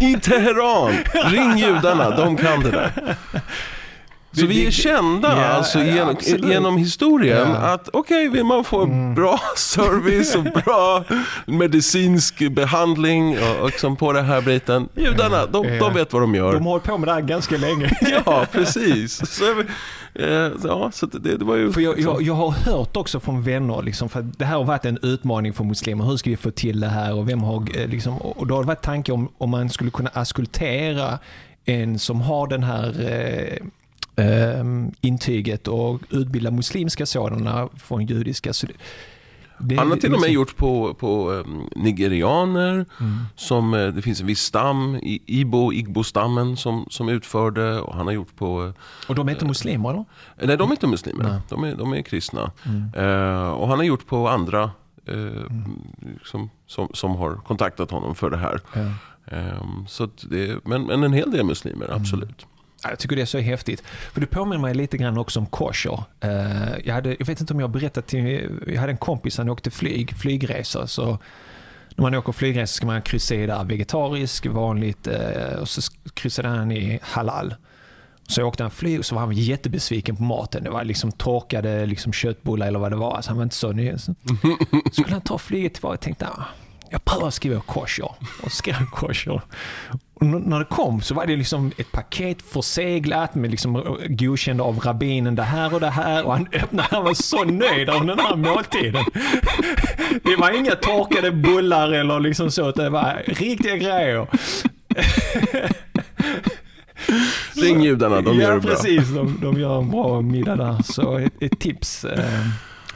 I Teheran, ring judarna, de kan det där. Så vi är kända ja, alltså, genom, genom historien ja. att okej, okay, man få mm. bra service och bra medicinsk behandling och, liksom på den här biten. Judarna, de, de vet vad de gör.
De har hållit på med det här ganska länge.
ja, precis. Så, eh, ja, så det, det var ju...
För jag, jag, jag, har hört också från vänner, liksom, för det här har varit en utmaning för muslimer. Hur ska vi få till det här? Och, vem har, eh, liksom, och då har det varit tanke om, om man skulle kunna askultera en som har den här eh, intyget och utbilda muslimska sådana från judiska. Så
det, Han har till och med liksom- gjort på, på um, nigerianer. Mm. Som, uh, det finns en viss stam, Ibo, Igbo-stammen som, som utförde. Och han har gjort på... Uh,
och de är inte muslimer då?
Nej, de är inte muslimer. De är, de är kristna. Mm. Uh, och han har gjort på andra mm. som, som, som har kontaktat honom för det här. Ja. Um, så det, men, men en hel del muslimer, mm. absolut.
Jag tycker det är så häftigt. För det påminner mig lite grann också om kosher. Eh, jag, hade, jag vet inte om jag har berättat till... Jag hade en kompis, han åkte flyg, flygresa. Så när man åker flygresa ska man kryssa vegetarisk, vanligt eh, och så kryssade han i halal. Så åkte han flyg och så var han jättebesviken på maten. Det var liksom torkade liksom köttbullar eller vad det var. Så han var inte så nöjd. Så skulle han ta flyget tillbaka och tänkte ah, jag prövar att skriva kosher. Och skrev kosher. När det kom så var det liksom ett paket förseglat med liksom godkända av rabbinen det här och det här. Och han öppnade, han var så nöjd av den här måltiden. Det var inga torkade bullar eller liksom så, det var riktiga grejer.
Ring judarna, de gör det
bra. Ja, precis. De, de gör en bra middag där. Så ett, ett tips. Eh,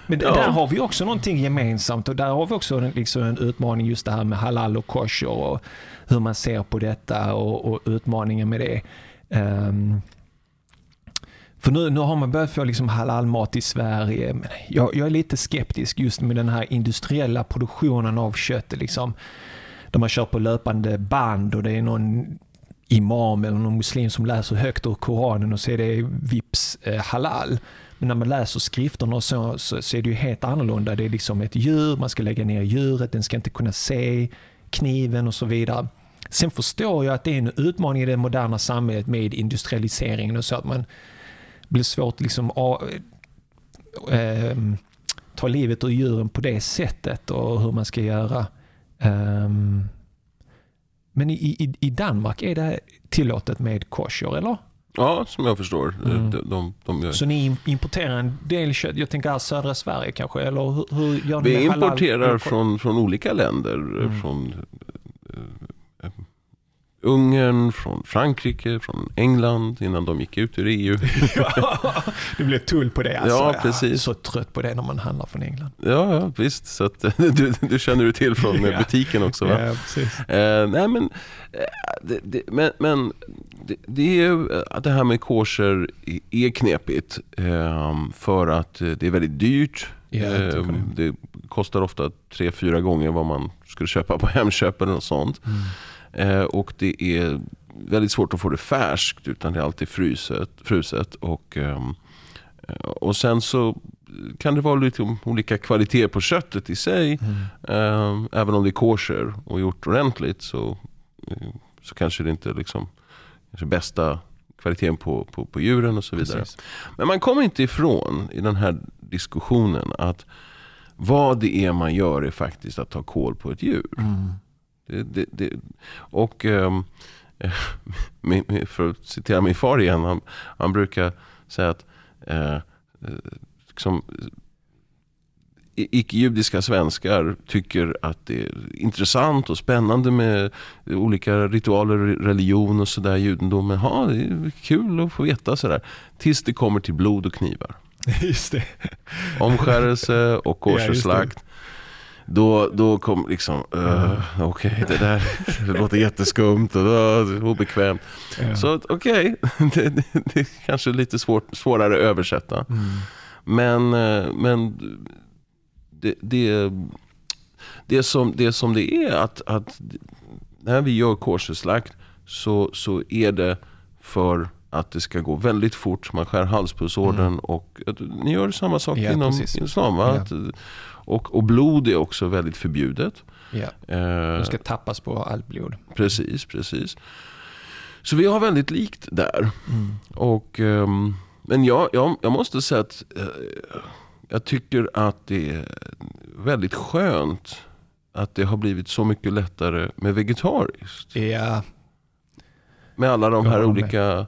men ja. där har vi också någonting gemensamt och där har vi också liksom en utmaning just det här med halal och kosher och hur man ser på detta och, och utmaningen med det. Um, för nu, nu har man börjat få liksom halalmat i Sverige. Jag, jag, är lite skeptisk just med den här industriella produktionen av kött. Liksom, där man kör på löpande band och det är någon imam eller någon muslim som läser högt ur Koranen och så är det vips eh, halal. Men när man läser skrifterna så, så, så, är det ju helt annorlunda. Det är liksom ett djur, man ska lägga ner djuret, den ska inte kunna se kniven och så vidare. Sen förstår jag att det är en utmaning i det moderna samhället med industrialiseringen och så att man blir svårt liksom att äh, ehm, ta livet ur djuren på det sättet och hur man ska göra. Um, men i, i, i Danmark är det tillåtet med kosher, eller?
Ja, som jag förstår. Mm. De, de, de.
Så ni importerar en del kött, jag tänker här södra Sverige kanske? Eller hur, hur gör
ni Vi importerar från, från olika länder. Mm. Från eh, Ungern, från Frankrike, från England innan de gick ut ur EU.
ja, det blev tull på det alltså.
Ja, precis. Jag är
så trött på det när man handlar från England.
Ja, ja visst. Så att, du, du känner du till från butiken också va?
Ja, precis.
Eh, nej, men, eh, det, det, men, men det, det, är, eh, det här med kosher är knepigt. Eh, för att det är väldigt dyrt.
Ja,
eh, det kostar ofta tre, fyra gånger vad man skulle köpa på Hemköp eller något sånt. Mm. Eh, och det är väldigt svårt att få det färskt utan det är alltid fruset. fruset och, ehm, eh, och sen så kan det vara lite olika kvaliteter på köttet i sig. Mm. Eh, även om det är kosher och gjort ordentligt så, så kanske det inte liksom kanske bästa kvaliteten på, på, på djuren och så vidare.
Precis.
Men man kommer inte ifrån i den här diskussionen att vad det är man gör är faktiskt att ta koll på ett djur.
Mm.
Det, det, det, och min- för att citera min far igen, han, han brukar säga att eh, liksom, icke-judiska svenskar tycker att det är intressant och spännande med olika ritualer, religion och sådär, judendomen. Ja, det är kul att få veta sådär. Tills det kommer till blod och knivar.
Just det.
Omskärelse och
Ja,
koscherslakt. Då, då kom liksom, uh, okej det där det låter jätteskumt och uh, obekvämt.
Ja.
Så okej, det, det, det är kanske lite svårt, svårare att översätta.
Mm.
Men, eh, men det, det, det, som, det som det är att, att när vi gör koscherslakt så, så är det för att det ska gå väldigt fort. Man skär halspulsådern och att, ni gör samma sak
Ja,
inom
precis.
islam.
Ja.
Att, och, och blod är också väldigt förbjudet.
Ja.
Eh,
Du ska tappas på allt blod.
Precis, precis. Så vi har väldigt likt där.
Mm.
Och, ehm, men jag, jag, jag måste säga att eh, jag tycker att det är väldigt skönt att det har blivit så mycket lättare med vegetariskt.
Ja,
Med alla de här olika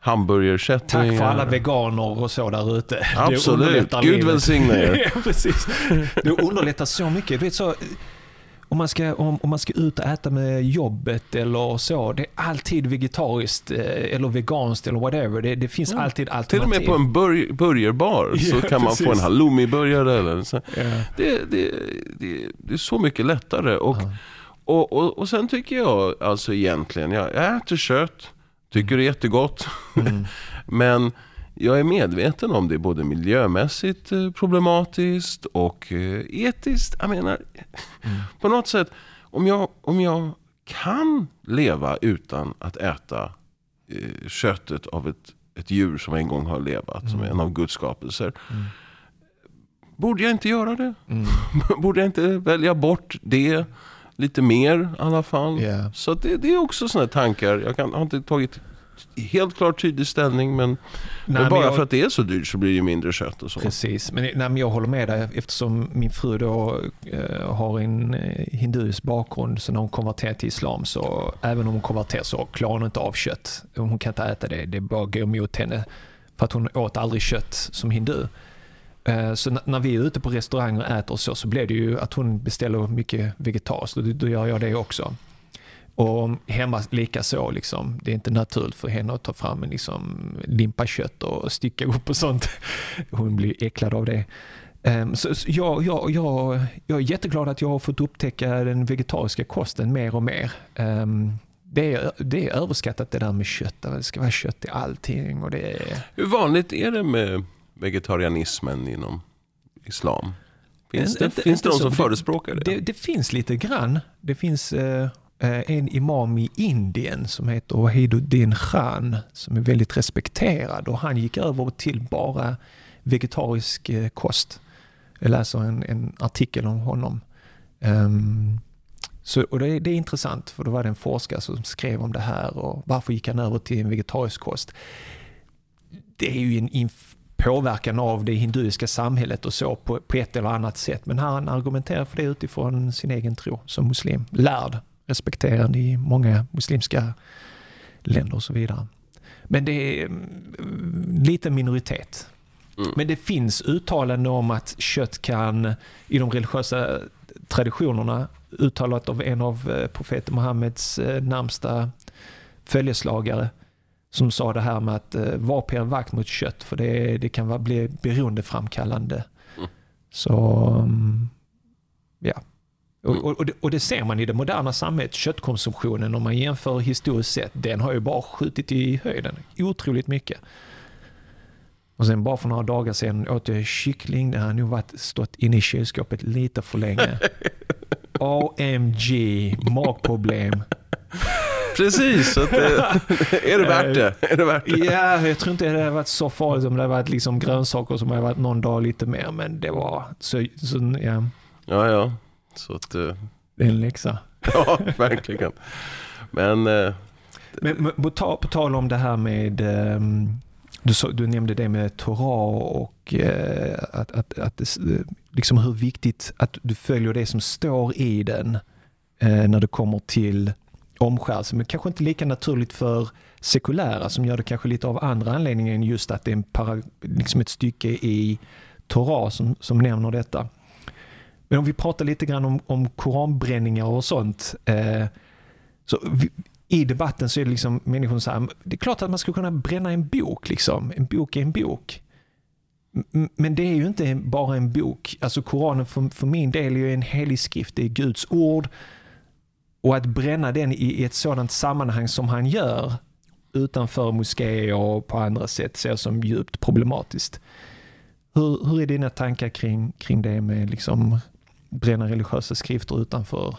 hamburgersättningar.
tack för alla veganer och så där ute.
Absolut, Gud
livet.
välsigne er.
ja, precis. Det underlättar så mycket. Du vet, så, om, man ska, om, om man ska ut och äta med jobbet eller så, det är alltid vegetariskt eh, eller veganskt eller whatever. Det, det finns
Mm.
alltid
Till
alternativ.
och med på en burg, burgerbar så
Ja,
kan man få en
precis.
halloumi-burgare. Eller så. Det, det, det, det är så mycket lättare. Och,
Ja.
och, och, och sen tycker jag alltså egentligen, jag, jag äter kött, tycker det är jättegott.
Mm.
Men jag är medveten om det både miljömässigt eh, problematiskt och eh, etiskt. Jag menar,
Mm.
på något sätt, om jag, om jag kan leva utan att äta eh, köttet av ett, ett djur som en gång har levat, som är en av Guds skapelser.
Mm.
Borde jag inte göra det?
Mm.
Borde jag inte välja bort det lite mer i alla fall?
Ja.
Så det, det är också sådana tankar. Jag kan, har inte tagit helt klart tydlig ställning men,
Nej,
men bara
jag-
för att det är så dyrt så blir det ju mindre kött och så.
Precis, men, nej, men jag håller med dig eftersom min fru då eh, har en eh, hinduisk bakgrund så när hon konverterar till islam så även om hon konverterar så klarar hon inte av kött. Hon kan inte äta det, det bara går emot henne för att hon åt aldrig kött som hindu. Eh, Så när vi är ute på restauranger och äter och så, så blir det ju att hon beställer mycket vegetariskt och då gör jag det också. Och hemma lika så liksom. Det är inte naturligt för henne att ta fram en liksom limpa kött och stycka upp och sånt. Hon blir äcklad av det. Ehm, Så, så jag, jag, jag, jag är jätteglad att jag har fått upptäcka den vegetariska kosten mer och mer. Ehm, Det är, det är överskattat det där med kött. Det ska vara kött i allting. Och det är,
Hur vanligt är det med vegetarianismen inom islam? Finns det,
Inte-
finns
inte
det de
så.
som förespråkar det?
det, det finns lite grann. Det finns eh, Eh, en imam i Indien som heter Wahiduddin Khan som är väldigt respekterad och han gick över till bara vegetarisk eh, kost. Jag läser en, en artikel om honom. Um, så, och det, är- det är intressant för då var det en forskare som skrev om det här och varför gick han över till en vegetarisk kost. Det är ju en inf- påverkan av det hinduiska samhället och så på, på ett eller annat sätt. Men han argumenterar för det utifrån sin egen tro som muslim. Lärd, respekterad i många muslimska länder och så vidare. Men det är mm, lite minoritet.
Mm.
Men det finns uttalanden om att kött kan, i de religiösa traditionerna, uttalat av en av eh, profeten Muhammeds eh, närmsta följeslagare, som sa det här med att eh, var på er vakt mot kött för det, det kan vara, bli beroendeframkallande.
Mm.
Så, mm, ja. Och, och, och, det, och det ser man i det moderna samhället, köttkonsumtionen om man jämför historiskt sett, den har ju bara skjutit i höjden otroligt mycket. Och sen bara för några dagar sedan åt jag kyckling, det har nog varit, stått inne i kylskåpet lite för länge. OMG, magproblem.
Precis, så att, eh, är det värt det? Är det värt det?
Ja, jag tror inte det hade varit så farligt om det hade varit liksom grönsaker som hade varit någon dag lite mer. Men det var så, så ja,
Ja, ja. Så att, eh,
det är en läxa.
ja, verkligen. Men eh,
Men, på, ta, på tal om det här med, um, du, så, du nämnde det med Torah och uh, att, att, att det, liksom hur viktigt att du följer det som står i den uh, när det kommer till omskärelse. Men kanske inte lika naturligt för sekulära som gör det kanske lite av andra anledningar än just att det är en para, liksom ett stycke i Torah som, som nämner detta. Men om vi pratar lite grann om, om koranbränningar och sånt. Eh, så vi, I debatten så är det liksom människor som säger det är klart att man ska kunna bränna en bok. Liksom. En bok är en bok. Men det är ju inte bara en bok. Alltså Koranen för, för min del är ju en helig skrift. Det är Guds ord. Och att bränna den i ett sådant sammanhang som han gör utanför moskéer och på andra sätt ser jag som djupt problematiskt. Hur, hur är dina tankar kring, kring det med liksom bränna religiösa skrifter utanför?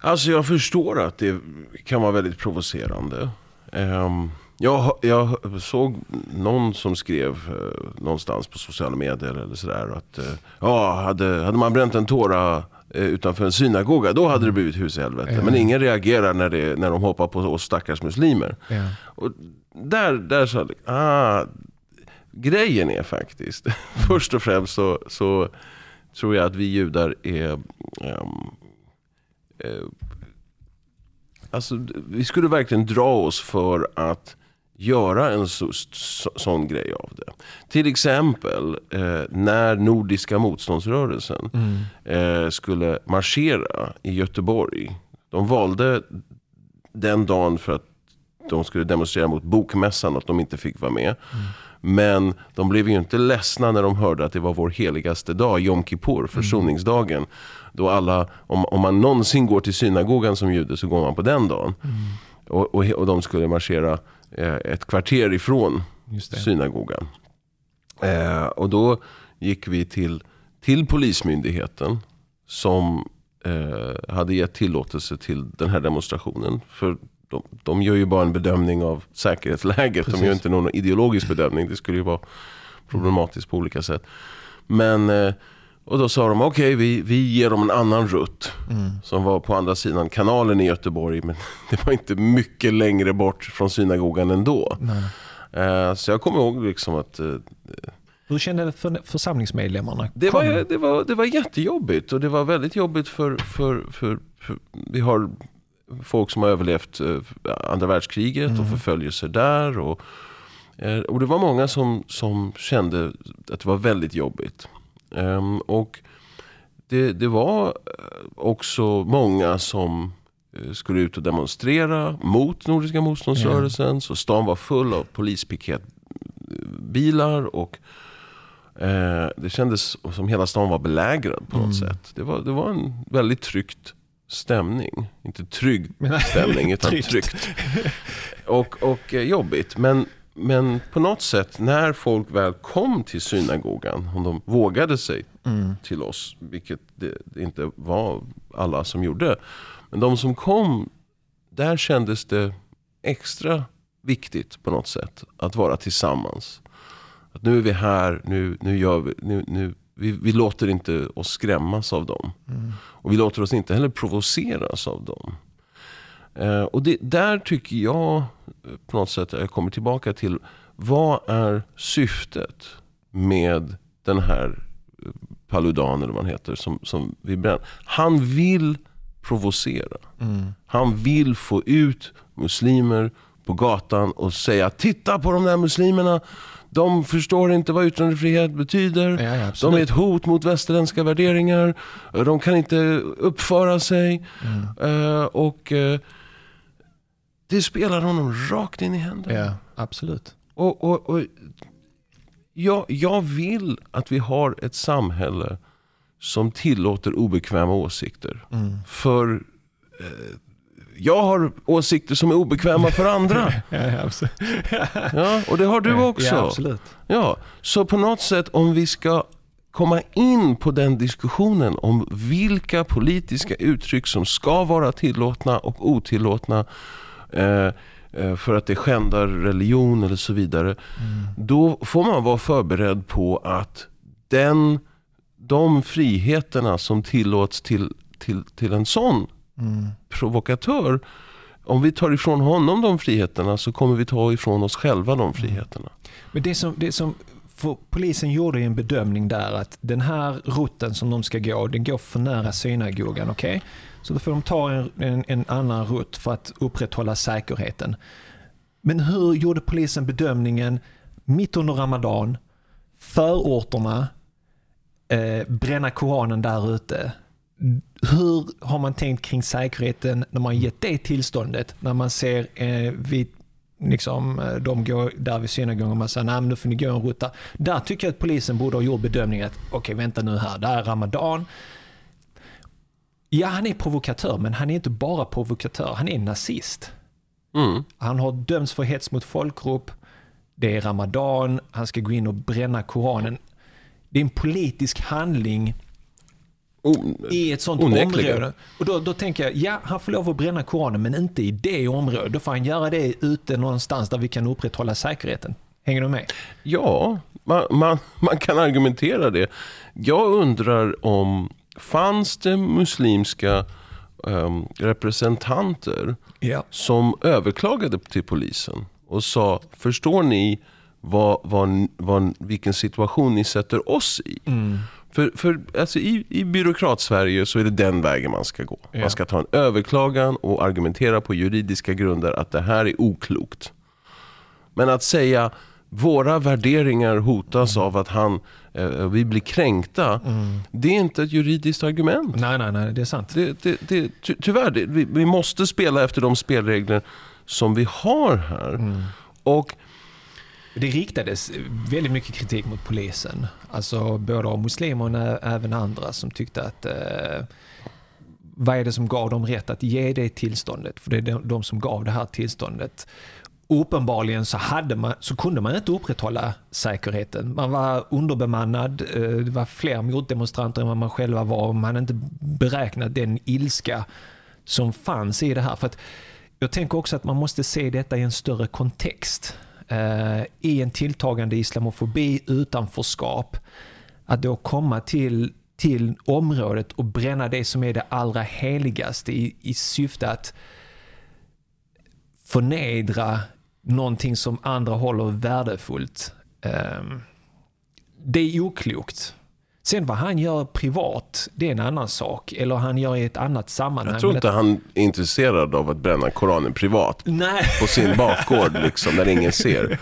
Alltså jag förstår att det kan vara väldigt provocerande. Um, jag, jag, såg någon som skrev uh, någonstans på sociala medier eller sådär att uh, ja, hade, hade man bränt en tåra uh, utanför en synagoga då hade det blivit hus i helvete. Ja. Men ingen reagerar när, det, när de hoppar på oss stackars muslimer. Ja. Och där, där sa jag, ah, grejen är faktiskt, först och främst så, så tror jag att vi judar är um, uh, Alltså, vi skulle verkligen dra oss för att göra en så, så, sån grej av det. Till exempel eh, när Nordiska motståndsrörelsen mm. eh, skulle marschera i Göteborg. De valde den dagen för att de skulle demonstrera mot bokmässan, att de inte fick vara med. Mm. Men de blev ju inte ledsna när de hörde att det var vår heligaste dag, Jom Kippur, försoningsdagen. Mm. Då alla, om, om man någonsin går till synagogan som jude så går man på den dagen. Mm. Och, och, och, de skulle marschera eh, ett kvarter ifrån synagogan. Eh, och då gick vi till, till Polismyndigheten som eh, hade gett tillåtelse till den här demonstrationen. För de, de gör ju bara en bedömning av säkerhetsläget. Precis. De gör inte någon ideologisk bedömning. Det skulle ju vara problematiskt på olika sätt. Men, eh, och då sa de okej okay, vi, vi ger dem en annan rutt. Mm. Som var på andra sidan kanalen i Göteborg. Men det var inte mycket längre bort från synagogan ändå. Uh, så jag kommer ihåg liksom att uh,
hur kände för församlingsmedlemmarna?
Det var, det, var, det var jättejobbigt och det var väldigt jobbigt för, för, för, för vi har folk som har överlevt eh, andra världskriget mm. och förföljelser där. Och, eh, och det var många som, som kände att det var väldigt jobbigt. Um, och det, det var eh, också många som skulle ut och demonstrera mot Nordiska motståndsrörelsen. Mm. Så stan var full av polispiketbilar. Och eh, det kändes som hela stan var belägrad på något mm. sätt. Det var, det var en väldigt tryggt stämning. Inte trygg stämning, utan tryggt. Och, och eh, jobbigt. Men, men på något sätt, när folk väl kom till synagogan, om de vågade sig mm. till oss, vilket det, det, inte var alla som gjorde. Men de som kom, där kändes det extra viktigt på något sätt att vara tillsammans. Att nu är vi här, nu, nu, gör vi, nu, nu vi, vi, låter inte oss skrämmas av dem. Mm. Och vi låter oss inte heller provoceras av dem. Eh, och det, där tycker jag eh, på något sätt, jag kommer tillbaka till, vad är syftet med den här eh, Paludan eller vad han heter som, som vi bränner. Han vill provocera. Mm. Han vill få ut muslimer på gatan och säga titta på de där muslimerna. De förstår inte vad yttrandefrihet betyder. Ja, de är ett hot mot västerländska värderingar. De kan inte uppföra sig. Mm. Uh, och uh, det spelar honom rakt in i händerna.
Ja, absolut.
Och, och, och jag, jag vill att vi har ett samhälle som tillåter obekväma åsikter. Mm. För uh, jag har åsikter som är obekväma för andra.
ja,
och det har du också.
Ja, absolut.
Ja, så på något sätt om vi ska komma in på den diskussionen om vilka politiska uttryck som ska vara tillåtna och otillåtna eh, eh för att det skändar religion eller så vidare. Mm. Då får man vara förberedd på att den, de friheterna som tillåts till, till, till en sån mm. provokatör om vi tar ifrån honom de friheterna så kommer vi ta ifrån oss själva de friheterna. Mm.
Men det som, det som för polisen gjorde en bedömning där att den här rutten som de ska gå, den går för nära synagogan. Okay? Så då får de ta en, en, en annan rutt för att upprätthålla säkerheten. Men hur gjorde polisen bedömningen mitt under Ramadan, förorterna, eh, bränna Koranen där ute. Hur har man tänkt kring säkerheten när man gett det tillståndet? När man ser eh, vid, liksom, eh, de går där vid synagogan och man säger nej nu får ni gå en ruta. Där tycker jag att polisen borde ha gjort bedömningen att okej okay, vänta nu här, det är Ramadan. Ja, han är provokatör, men han är inte bara provokatör, han är nazist. Mm. Han har dömts för hets mot folkgrupp, det är Ramadan, han ska gå in och bränna Koranen. Det är en politisk handling i ett sånt onäckliga. område. Och då, då tänker jag, ja han får lov att bränna Koranen men inte i det området. Då får han göra det ute någonstans där vi kan upprätthålla säkerheten. Hänger du med?
Ja, man, man, man kan argumentera det. Jag undrar om, fanns det muslimska um, representanter ja. som överklagade till polisen och sa, förstår ni vad, vad, vad, vilken situation ni sätter oss i? Mm. För, för alltså i, i byråkrat-Sverige så är det den vägen man ska gå. Ja. Man ska ta en överklagan och argumentera på juridiska grunder att det här är oklokt. Men att säga våra värderingar hotas mm. av att han, eh, vi blir kränkta. Mm. Det är inte ett juridiskt argument.
Nej, nej, nej, det är sant.
Det, det, det, ty, tyvärr, det, vi, vi, måste spela efter de spelregler som vi har här. Mm. Och
det riktades väldigt mycket kritik mot polisen. Alltså både av muslimer och även andra som tyckte att eh, vad är det som gav dem rätt att ge det tillståndet? För det är de, de som gav det här tillståndet. Uppenbarligen så, hade man, så kunde man inte upprätthålla säkerheten. Man var underbemannad, eh, det var fler motdemonstranter än vad man själva var och man hade inte beräknat den ilska som fanns i det här. För att jag tänker också att man måste se detta i en större kontext. Eh, I en tilltagande islamofobi, utanförskap. Att då komma till, till området och bränna det som är det allra heligaste i, i syfte att förnedra någonting som andra håller värdefullt. Ehm, det är oklokt. Sen vad han gör privat, det är en annan sak. Eller han gör i ett annat sammanhang.
Jag tror inte han är intresserad av att bränna Koranen privat.
Nej.
På sin bakgård, liksom, där ingen ser.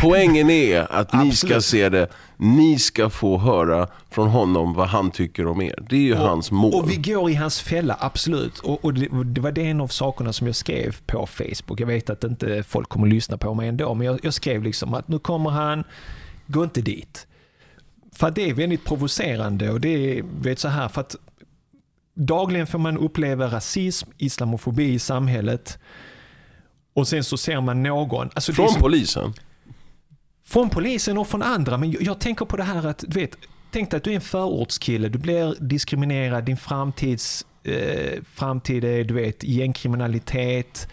Poängen är att ni ska se det. Ni ska få höra från honom vad han tycker om er. Det är ju
och,
hans mål.
Och vi går i hans fälla, absolut. Och, och det, det, var det en av sakerna som jag skrev på Facebook. Jag vet att inte folk kommer att lyssna på mig ändå. Men jag, jag skrev liksom att nu kommer han, gå inte dit. För att det är väldigt provocerande och det är vet, så här för att dagligen får man uppleva rasism, islamofobi i samhället och sen så ser man någon.
Alltså från som, polisen?
Från polisen och från andra. Men jag, jag tänker på det här att, du vet, tänk dig att du är en förortskille, du blir diskriminerad, din framtids, eh, framtid är du vet, gängkriminalitet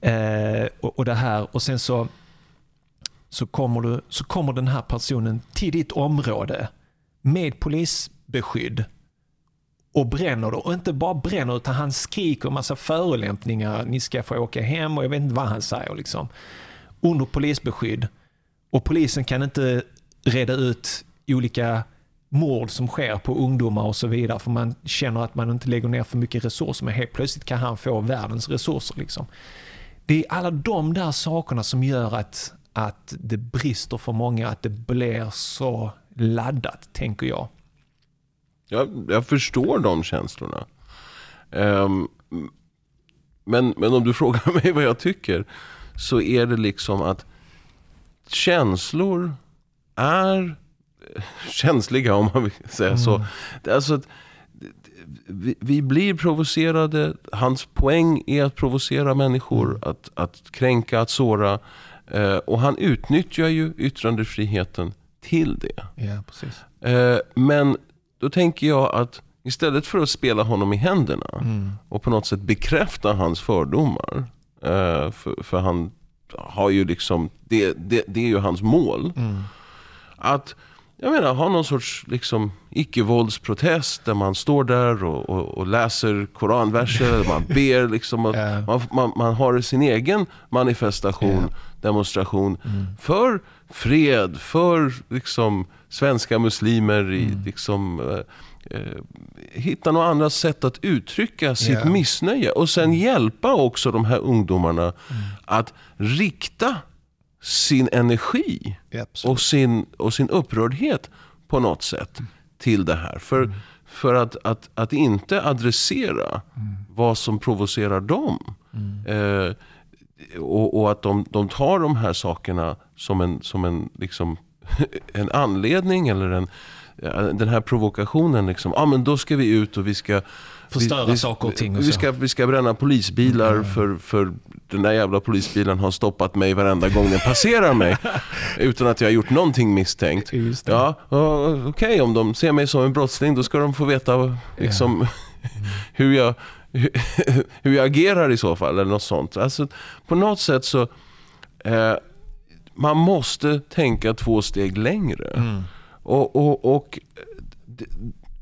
eh, och, och det här. Och sen så så kommer, du, så kommer den här personen till ditt område med polisbeskydd och bränner det. Och inte bara bränner utan han skriker en massa förolämpningar. Ni ska få åka hem och jag vet inte vad han säger. Liksom. Under polisbeskydd. Och polisen kan inte reda ut olika mord som sker på ungdomar och så vidare. För man känner att man inte lägger ner för mycket resurser. Men helt plötsligt kan han få världens resurser. Liksom. Det är alla de där sakerna som gör att, att det brister för många, att det blir så laddat, tänker jag.
Jag, jag förstår de känslorna. Um, men, men om du frågar mig vad jag tycker, så är det liksom att känslor är känsliga, om man vill säga mm. så. Alltså, vi, vi, blir provocerade. Hans poäng är att provocera människor, mm. att, att kränka, att såra. Eh, och han utnyttjar ju yttrandefriheten till det.
Ja, precis.
Eh, men då tänker jag att istället för att spela honom i händerna mm. och på något sätt bekräfta hans fördomar. Eh, för, för, han har ju liksom, det, det, det är ju hans mål. Mm. Att jag menar, ha någon sorts liksom, icke-våldsprotest där man står där och, och, och läser koranverser, man ber. Liksom, att
Ja.
man, man, man har sin egen manifestation, demonstration för fred, för liksom, svenska muslimer i liksom, eh, eh, hitta några andra sätt att uttrycka sitt
Ja.
missnöje. Och sen hjälpa också de här ungdomarna att rikta sin energi och sin, och sin upprördhet på något sätt till det här. För, för att, att, att inte adressera vad som provocerar dem. Eh, och, och att de, de tar de här sakerna som en, som en, liksom, en anledning eller en, den här provokationen. Liksom. Ah, men då ska vi ut och vi ska
Förstöra
vi, vi,
saker och ting och
vi, ska, vi ska bränna polisbilar för, för den där jävla polisbilen har stoppat mig varenda gång den passerar mig. utan att jag har gjort någonting misstänkt. Ja, Okej, om de ser mig som en brottsling då ska de få veta liksom, hur, jag, hur jag agerar i så fall. Eller något sånt. Alltså, på något sätt så eh, man måste tänka två steg längre.
Mm.
Och, och, och det,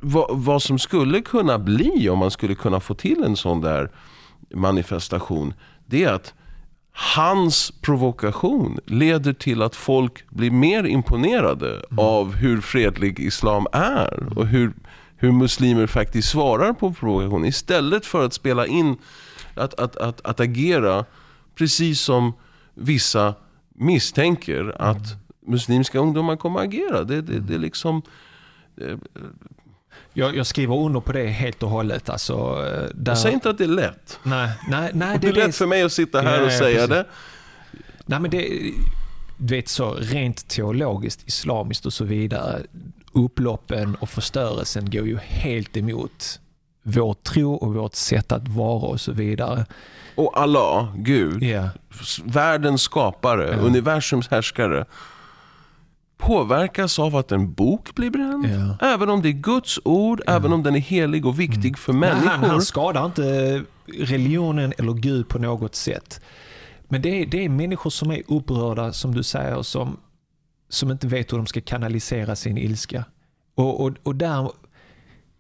vad, vad som skulle kunna bli om man skulle kunna få till en sån där manifestation. Det är att hans provokation leder till att folk blir mer imponerade av hur fredlig islam är. Och hur, hur muslimer faktiskt svarar på provokation. Istället för att spela in, att, att, att, att agera precis som vissa misstänker att muslimska ungdomar kommer att agera. Det, det, det är liksom...
Jag, jag skriver under på det helt och hållet. Alltså, eh, där...
Jag säger inte att det är lätt.
Nej, nej, nej,
Det är lätt för mig att sitta här
Ja,
och
ja,
säga
precis.
det.
Nej, men det, du vet så rent teologiskt, islamiskt och så vidare. Upploppen och förstörelsen går ju helt emot vår tro och vårt sätt att vara och så vidare.
Och Allah, Gud,
Ja,
världens skapare,
Ja.
universums härskare påverkas av att en bok blir bränd.
Ja.
Även om det är Guds ord, även om den är helig och viktig för
Nej,
människor.
han, han skadar inte religionen eller Gud på något sätt. Men det är, det är människor som är upprörda, som du säger, som, som inte vet hur de ska kanalisera sin ilska. Och, och, och där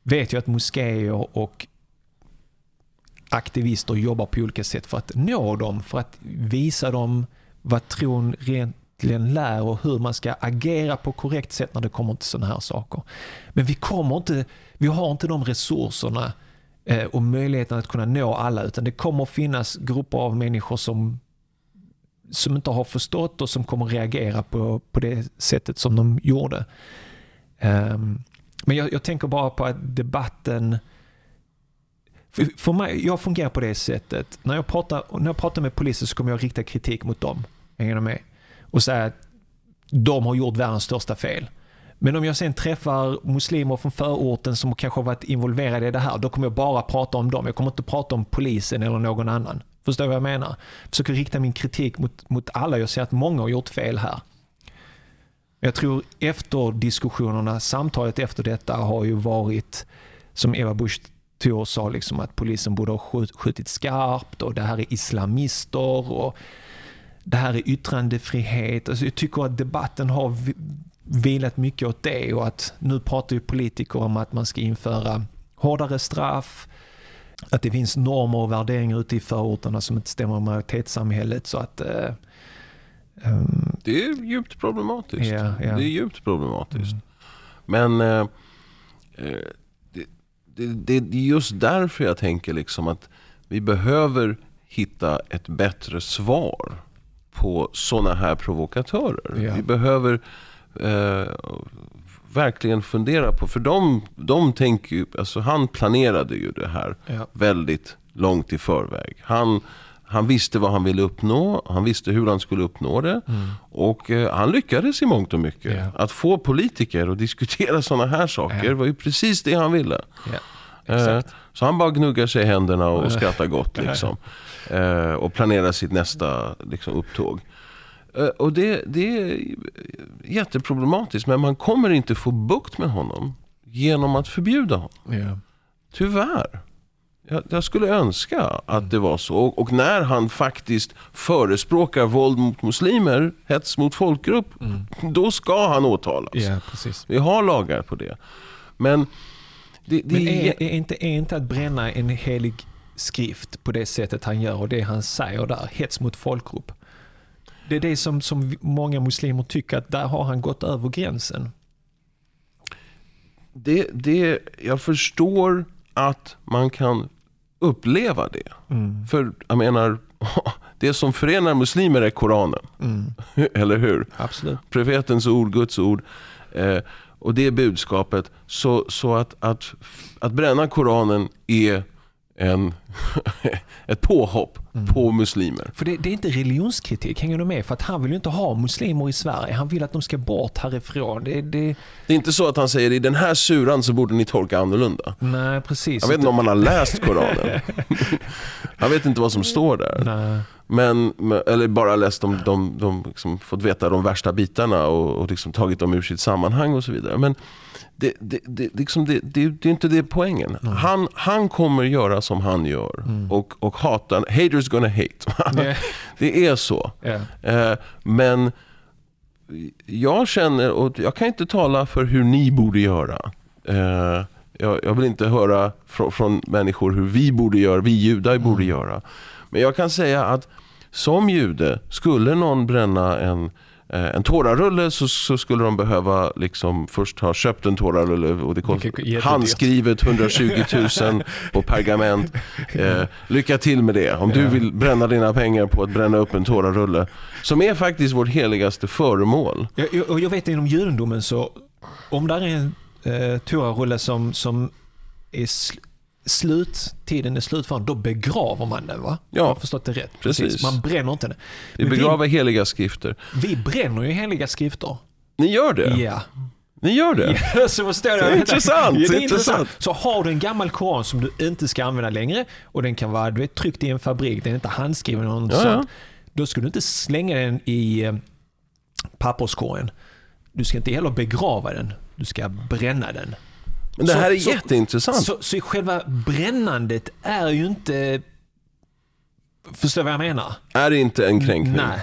vet jag att moskéer och aktivister jobbar på olika sätt för att nå dem, för att visa dem vad tron egentligen lär och hur man ska agera på korrekt sätt när det kommer till sådana här saker. Men vi kommer inte, vi har inte de resurserna eh, och möjligheten att kunna nå alla, utan det kommer finnas grupper av människor som som inte har förstått och som kommer reagera på, på det sättet som de gjorde. Um, men jag, jag tänker bara på att debatten för, för mig, jag fungerar på det sättet. När jag, pratar, när jag pratar med polisen så kommer jag rikta kritik mot dem. Hänger du med? Och säga att de har gjort världens största fel. Men om jag sen träffar muslimer från förorten som kanske har varit involverade i det här, då kommer jag bara prata om dem. Jag kommer inte prata om polisen eller någon annan. Förstår du vad jag menar? Jag försöker rikta min kritik mot, mot alla. Jag ser att många har gjort fel här. Jag tror efter diskussionerna, samtalet efter detta har ju varit, som Eva Busch Thor sa, liksom att polisen borde ha skjutit skarpt och det här är islamister och det här är yttrandefrihet. Alltså jag tycker att debatten har vi- vilat mycket åt det och att nu pratar ju politiker om att man ska införa hårdare straff, att det finns normer och värderingar ute i förorterna som inte stämmer med majoritetssamhället. Så att, eh, ehm,
Det är djupt problematiskt.
Ja, ja.
Det är djupt problematiskt. Men eh, eh, det, det, det är just därför jag tänker liksom att vi behöver hitta ett bättre svar på sådana här provokatörer.
Ja.
Vi behöver eh, verkligen fundera på, för de, de tänker ju, alltså han planerade ju det här
ja.
väldigt långt i förväg. Han, han visste vad han ville uppnå, han visste hur han skulle uppnå det. Och eh, han lyckades i mångt och mycket.
Ja.
Att få politiker att diskutera sådana här saker
Ja.
var ju precis det han ville. Eh,
Exakt.
Så han bara gnuggar sig i händerna och skrattar gott. Liksom. Eh, Och planerar sitt nästa liksom, upptåg. Eh, Och det, det är jätteproblematiskt. Men man kommer inte få bukt med honom genom att förbjuda honom.
Ja.
Tyvärr. jag, jag skulle önska att det var så. Och, och när han faktiskt förespråkar våld mot muslimer, hets mot folkgrupp, då ska han åtalas.
Precis.
Vi har lagar på det. Men det, det
Men
är,
är, inte, är inte att bränna en helig skrift på det sättet han gör och det han säger där, hets mot folkgrupp. Det är det som, som många muslimer tycker att där har han gått över gränsen.
det, det, jag förstår att man kan uppleva det. För jag menar, det som förenar muslimer är Koranen. Eller hur?
Absolut.
Profetens ord, Guds ord. Eh, och det är budskapet. Så, så att, att, att bränna Koranen är en, ett påhopp på muslimer.
För det, det är inte religionskritik, hänger du med? För att han vill ju inte ha muslimer i Sverige. Han vill att de ska bort härifrån. Det, det,
Det är inte så att han säger i den här suran så borde ni tolka annorlunda.
nej, precis.
Jag vet inte om man har läst Koranen. Jag vet inte vad som står där.
Nej.
Men, eller bara läst de, de, de liksom fått veta de värsta bitarna och, och liksom tagit dem ur sitt sammanhang och så vidare. Men det, det, det, liksom det, det, det är inte det poängen. Han, han kommer göra som han gör och, och hata, haters gonna hate.
Ja.
det är så.
Ja.
Eh, men jag känner, och jag kan inte tala för hur ni borde göra. Eh, jag, jag vill inte höra från, från människor hur vi borde göra, vi judar borde göra. Men jag kan säga att som jude, skulle någon bränna en, eh, en tårarulle så, så skulle de behöva liksom först ha köpt en tårarulle och det
jättedyrt.
handskrivet 120 000 på pergament. Eh, lycka till med det. Om du vill bränna dina pengar på att bränna upp en tårarulle. Som är faktiskt vårt heligaste föremål.
Jag, och jag vet inom judendomen så, om där är en eh, Torarulle som, som är slut, tiden är slut för den, då begraver man den va?
Ja,
Jag har förstått det rätt.
precis.
Man bränner inte den.
Vi
Men
begraver heliga skrifter.
Vi, vi bränner ju heliga skrifter.
Ni gör det?
Ja.
Ni gör det?
Ja, så förstår jag.
Det är intressant,
Ja, det är
intressant.
intressant. Så har du en gammal koran som du inte ska använda längre och den kan vara du vet, tryckt i en fabrik, den är inte handskriven och något
Ja,
sånt. Då ska du inte slänga den i eh, papperskorgen. Du ska inte heller begrava den, du ska bränna den.
Men det
Så-
här är
så-
jätteintressant.
Så, så själva brännandet är ju inte... Förstår du vad jag menar?
är det inte en kränkning?
Nej.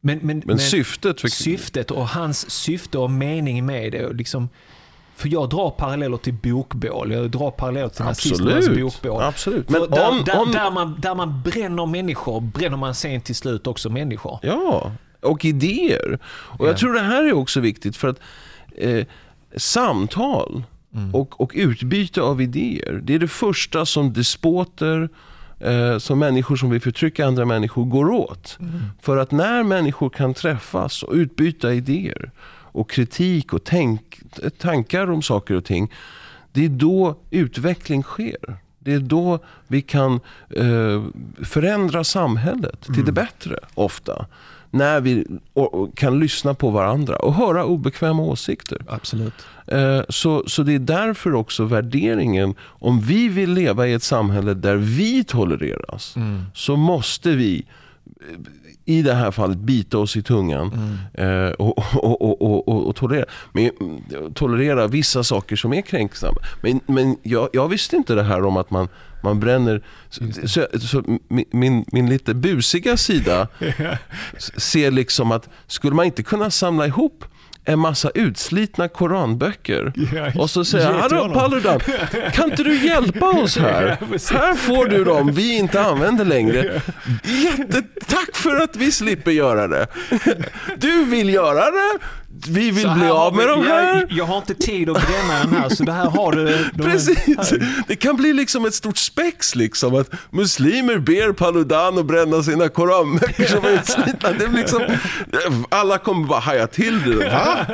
Men, men,
Men syftet för...
syftet och hans syfte och mening med det. Liksom, för jag drar paralleller till bokbål. Jag drar paralleller till nazisternas bokbål.
Absolut.
Men
Men
där,
om,
där,
om...
där, man, där man bränner människor, bränner man sen till slut också människor.
Ja, och idéer. Och
Ja.
jag tror det här är också viktigt för att eh, samtal
Mm.
och, och utbyte av idéer, det är det första som despoter, eh, som människor som vill förtrycka andra människor går åt.
Mm.
För att när människor kan träffas och utbyta idéer och kritik och tänk, tankar om saker och ting, det är då utveckling sker. Det är då vi kan eh, förändra samhället till det bättre ofta. När vi kan lyssna på varandra och höra obekväma åsikter.
Absolut.
Eh, så, så det är därför också värderingen, om vi vill leva i ett samhälle där vi tolereras, så måste vi eh, i det här fallet bita oss i tungan eh, och, och, och, och, tolerera, men, mm, tolerera vissa saker som är kränksamma. Men, men jag, jag visste inte det här om att man, man bränner... Så, så, så min, min, lite busiga sida ser liksom att skulle man inte kunna samla ihop en massa utslitna koranböcker
Ja,
och så säger
ge
jag,
till
hallå
honom."
Paludan, kan inte du hjälpa oss här? Här får du dem vi inte använder längre. Jättetack för att vi slipper göra det. Du vill göra det, vi vill bli
här
av med
vi-
de här.
Jag, jag har inte tid att bränna den här, så det här har du. de här-
Precis. Det kan bli liksom ett stort spex liksom. Att muslimer ber Paludan att bränna sina koranböcker som är utslitna. Det är liksom, alla kommer bara haja till det. Va?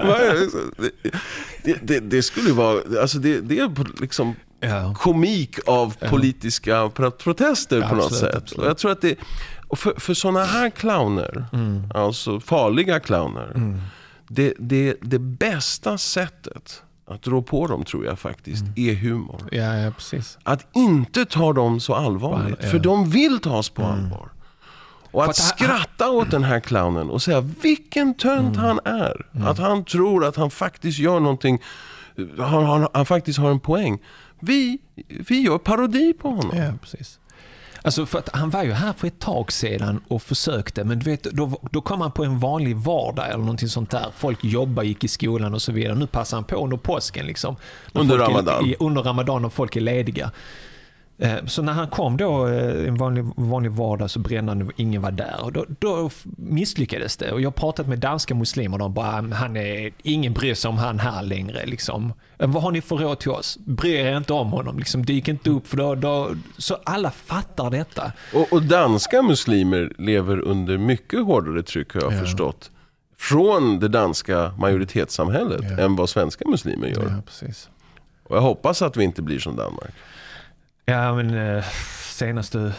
Det, det, det skulle vara, alltså det, det är liksom
Ja.
komik av politiska pro- protester på något
Absolut,
sätt.
absolut.
Och jag tror att det, och för, för sådana här clowner,
Mm.
alltså farliga clowner, det, det, det bästa sättet att rå på dem tror jag faktiskt
Mm.
är humor.
Ja, ja, precis.
Att inte ta dem så allvarligt,
Ja. Mm.
för de vill tas på allvar. Och att
han-
skratta åt den här clownen och säga vilken tönt
Mm.
han är. Att han tror att han faktiskt gör någonting, han, han, han faktiskt har en poäng. Vi, vi gör parodi på honom.
Ja, precis. Alltså för att han var ju här för ett tag sedan och försökte, men du vet, då, då kom han på en vanlig vardag eller någonting sånt där. Folk jobbar, gick i skolan och så vidare. Nu passar han på under påsken. Liksom,
under Ramadan.
Är, under Ramadan och folk är lediga. Eh, så när han kom då eh, en vanlig, vanlig vardag så brände han ingen var där. Och då, då misslyckades det. Och jag har pratat med danska muslimer de bara, han är, ingen bryr sig om han här längre. Liksom. Eh, vad har ni för råd till oss? Bry er inte om honom. Liksom, dyk inte upp. För då, då, så alla fattar detta.
Och, och danska muslimer lever under mycket hårdare tryck har jag
Ja.
förstått. Från det danska majoritetssamhället
Ja.
än vad svenska muslimer gör.
Ja, precis.
Och jag hoppas att vi inte blir som Danmark.
Ja, men eh, senaste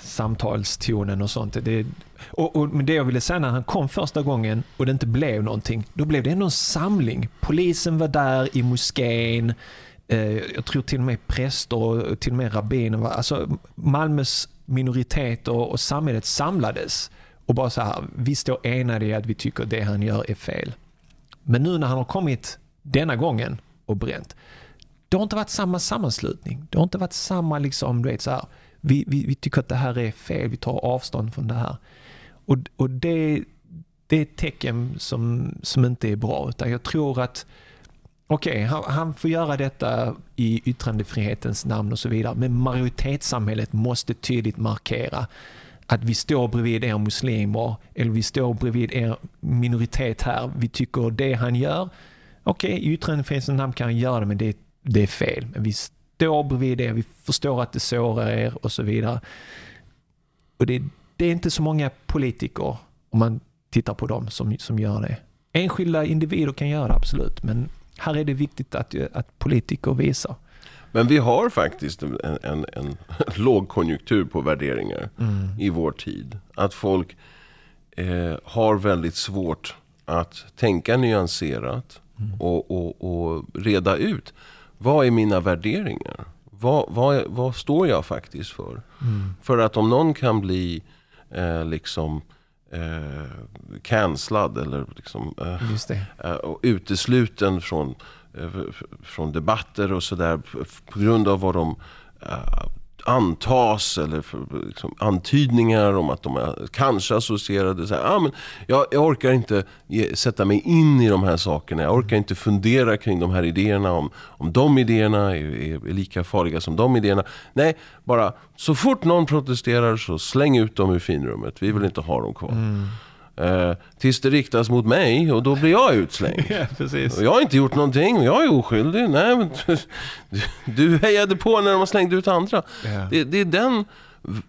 samtalstonen och sånt. Det, och, och, men det jag ville säga när han kom första gången och det inte blev någonting, då blev det ändå en samling. Polisen var där i moskén, eh, jag tror till och med präster och till och med rabbiner. var- Alltså Malmös minoritet och, och samhället samlades och bara så här, vi står enade i att vi tycker det han gör är fel. Men nu när han har kommit denna gången och bränt, det har inte varit samma sammanslutning. Det har inte varit samma, liksom, du vet, så här, vi, vi, vi tycker att det här är fel, vi tar avstånd från det här. Och, och det, det är ett tecken som, som inte är bra. Utan jag tror att, okej, han, han får göra detta i yttrandefrihetens namn och så vidare. Men majoritetssamhället måste tydligt markera att vi står bredvid er muslimer, eller vi står bredvid er minoritet här. Vi tycker det han gör, okej, i yttrandefrihetens namn kan han göra det, men det, är det är fel. Men vi står bredvid er, vi förstår att det sårar er och så vidare. Och det, det är inte så många politiker, om man tittar på dem, som, som gör det. Enskilda individer kan göra det, absolut. Men här är det viktigt att, att politiker visar.
Men vi har faktiskt en, en, en lågkonjunktur på värderingar i vår tid. Att folk eh, har väldigt svårt att tänka nyanserat och, och, och reda ut. Vad är mina värderingar? Vad, vad, vad står jag faktiskt för? För att om någon kan bli eh, liksom eh, cancellad eller liksom, eh, eh, och utesluten från, eh, från debatter och sådär på grund av vad de eh, antas eller för, liksom, antydningar om att de är kanske associerade. Så här, ah, men jag, jag orkar inte ge, sätta mig in i de här sakerna. Jag orkar inte fundera kring de här idéerna. Om, om de idéerna är, är, är lika farliga som de idéerna. Nej, bara så fort någon protesterar så släng ut dem ur finrummet. Vi vill inte ha dem kvar. Mm. Eh, tills det riktas mot mig och då blir jag utslängd.
Ja, precis.
Och jag har inte gjort någonting och jag är oskyldig. Nej, men du, du hejade på när de slängde ut andra.
Ja.
Det, det, är den,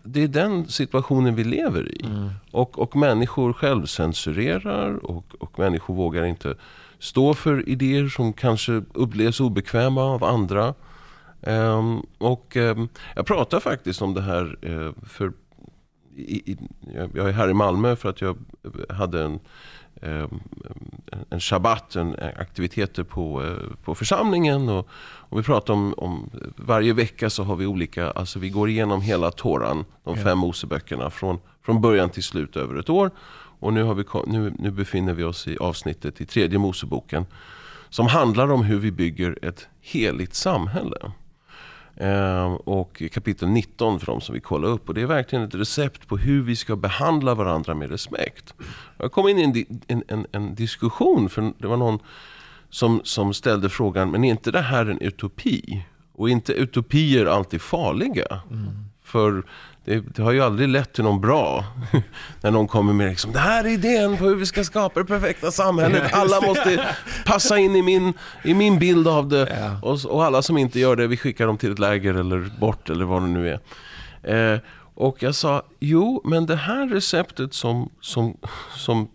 det är den situationen vi lever i. Och, och människor självcensurerar och, och människor vågar inte stå för idéer som kanske upplevs obekväma av andra. Ehm, och ehm, jag pratar faktiskt om det här eh, för i, i, jag- är här i Malmö för att jag hade en, eh, en shabbat, en aktiviteter på, eh, på församlingen. Och, och vi pratar om, om, varje vecka så har vi olika, alltså vi går igenom hela Toran, de fem Moseböckerna från, från början till slut över ett år. Och nu, har vi, nu, nu befinner vi oss i avsnittet i tredje Moseboken som handlar om hur vi bygger ett heligt samhälle. Eh, och kapitel 19 för de som vill kolla upp. Och det är verkligen ett recept på hur vi ska behandla varandra med respekt. Jag kom in i en, en, en, en diskussion, för det var någon som, som ställde frågan, men är inte det här en utopi? Och är inte utopier alltid farliga? För det, det har ju aldrig lett till någon bra. När någon kommer med liksom, det här är idén på hur vi ska skapa det perfekta samhället. Alla måste passa in i min, i min bild av det.
Ja.
Och, och alla som inte gör det, vi skickar dem till ett läger eller bort eller vad det nu är. Eh, och jag sa, jo men det här receptet som, som, som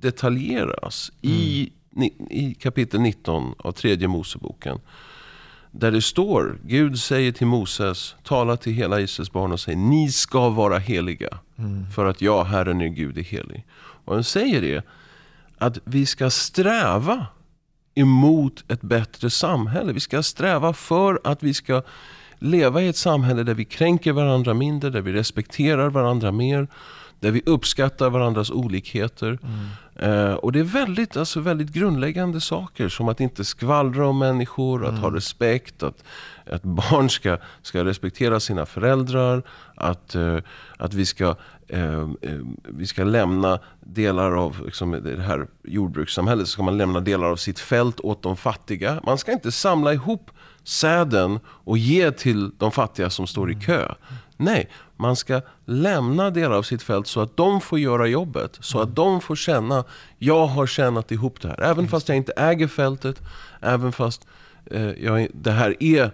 detaljeras i, ni- i kapitel 19 av tredje Moseboken. Där det står, Gud säger till Moses, tala till hela Israels barn och säger, ni ska vara heliga. För att jag, Herren är Gud, är helig. Och han säger det, att vi ska sträva emot ett bättre samhälle. Vi ska sträva för att vi ska leva i ett samhälle där vi kränker varandra mindre, där vi respekterar varandra mer. Där vi uppskattar varandras olikheter. Eh, och det är väldigt, alltså, väldigt grundläggande saker som att inte skvallra om människor, att ha respekt, att, att barn ska, ska respektera sina föräldrar, att, eh, att vi ska eh, eh, vi ska lämna delar av liksom, det här jordbrukssamhället, så ska man lämna delar av sitt fält åt de fattiga. Man ska inte samla ihop säden och ge till de fattiga som står i kö. Nej, man ska lämna delar av sitt fält så att de får göra jobbet. Så att de får känna, jag har tjänat ihop det här. Även fast jag inte äger fältet, även fast eh, jag, det här är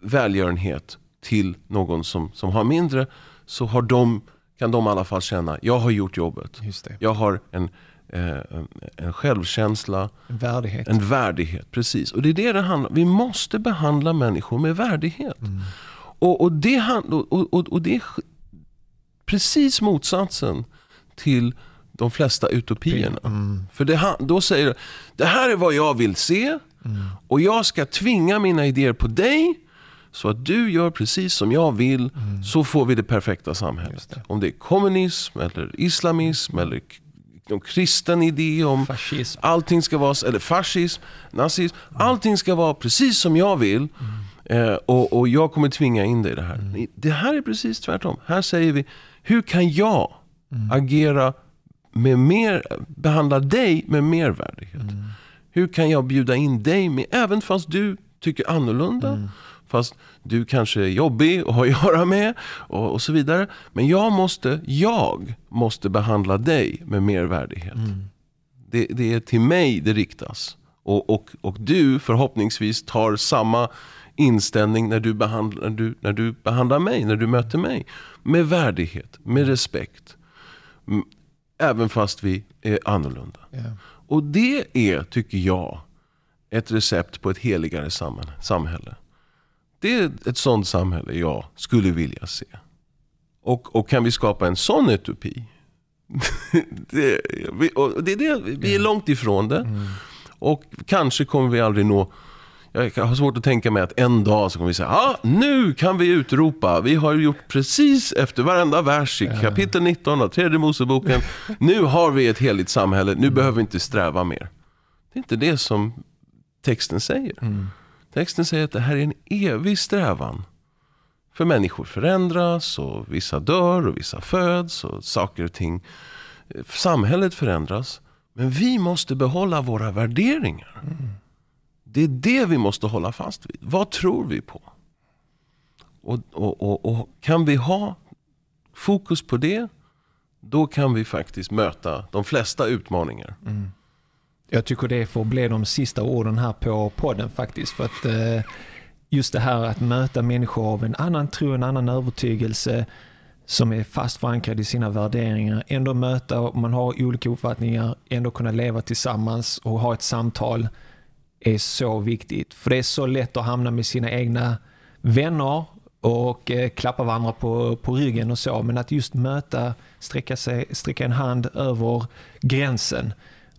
välgörenhet till någon som, som har mindre, så har de, kan de i alla fall känna, jag har gjort jobbet. Jag har en, eh, en- självkänsla,
En värdighet.
en värdighet. Precis. Och det är det det handlar om. Vi måste behandla människor med värdighet. Och, och, det, och, och, och, det är precis motsatsen till de flesta utopierna.
Mm.
För det, då säger det, det här är vad jag vill se och jag ska tvinga mina idéer på dig så att du gör precis som jag vill så får vi det perfekta samhället.
Det.
Om det är kommunism eller islamism eller någon kristen idé om
Fascism.
allting ska vara, eller fascism, nazism, allting ska vara precis som jag vill. Eh, och, och jag kommer tvinga in dig i det här. Det här är precis tvärtom. Här säger vi, hur kan jag agera med mer, behandla dig med mer värdighet? Hur kan jag bjuda in dig med, även fast du tycker annorlunda, fast du kanske är jobbig att ha att göra med och, och så vidare. Men jag måste, jag måste behandla dig med mer värdighet. Det, det är till mig det riktas. Och, och, och du förhoppningsvis tar samma inställning när du, behandlar, när, du, när du behandlar mig, när du möter mig. Med värdighet, med respekt. Mm, Även fast vi är annorlunda.
Ja.
Och det är, tycker jag, ett recept på ett heligare samhälle. Det är ett sånt samhälle jag skulle vilja se. Och, och kan vi skapa en sån utopi? det, vi, och det det, vi är långt ifrån det. Och kanske kommer vi aldrig nå jag har svårt att tänka mig att en dag så kommer vi säga ah, nu kan vi utropa. Vi har gjort precis efter varenda vers i kapitel 19 av tredje Moseboken. Nu har vi ett heligt samhälle. Nu behöver vi inte sträva mer. Det är inte det som texten säger. Texten säger att det här är en evig strävan. För människor förändras och vissa dör och vissa föds och saker och ting. Samhället förändras. Men vi måste behålla våra värderingar. Det är det vi måste hålla fast vid. Vad tror vi på? Och, och, och, och kan vi ha fokus på det, då kan vi faktiskt möta de flesta utmaningar. Mm.
Jag tycker det får bli de sista orden här på podden faktiskt. För att eh, just det här att möta människor av en annan tro, en annan övertygelse som är fast förankrad i sina värderingar. Ändå möta, man har olika uppfattningar, ändå kunna leva tillsammans och ha ett samtal är så viktigt. För det är så lätt att hamna med sina egna vänner och eh, klappa varandra på, på ryggen och så. Men att just möta, sträcka, sig, sträcka en hand över gränsen,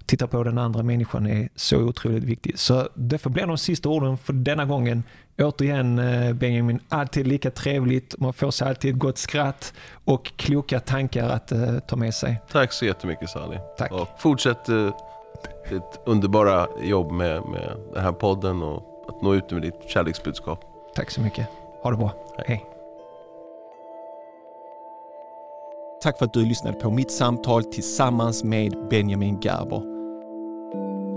titta på den andra människan är så otroligt viktigt. Så det får bli de sista orden för denna gången. Återigen eh, Benjamin, alltid lika trevligt. Man får sig alltid ett gott skratt och kloka tankar att eh, ta med sig.
Tack så jättemycket Sally.
Tack.
Och fortsätt eh, ditt underbara jobb med, med den här podden och att nå ut med ditt kärleksbudskap.
Tack så mycket. Ha det bra. Hej.
Tack för att du lyssnade på mitt samtal tillsammans med Benjamin Gerber.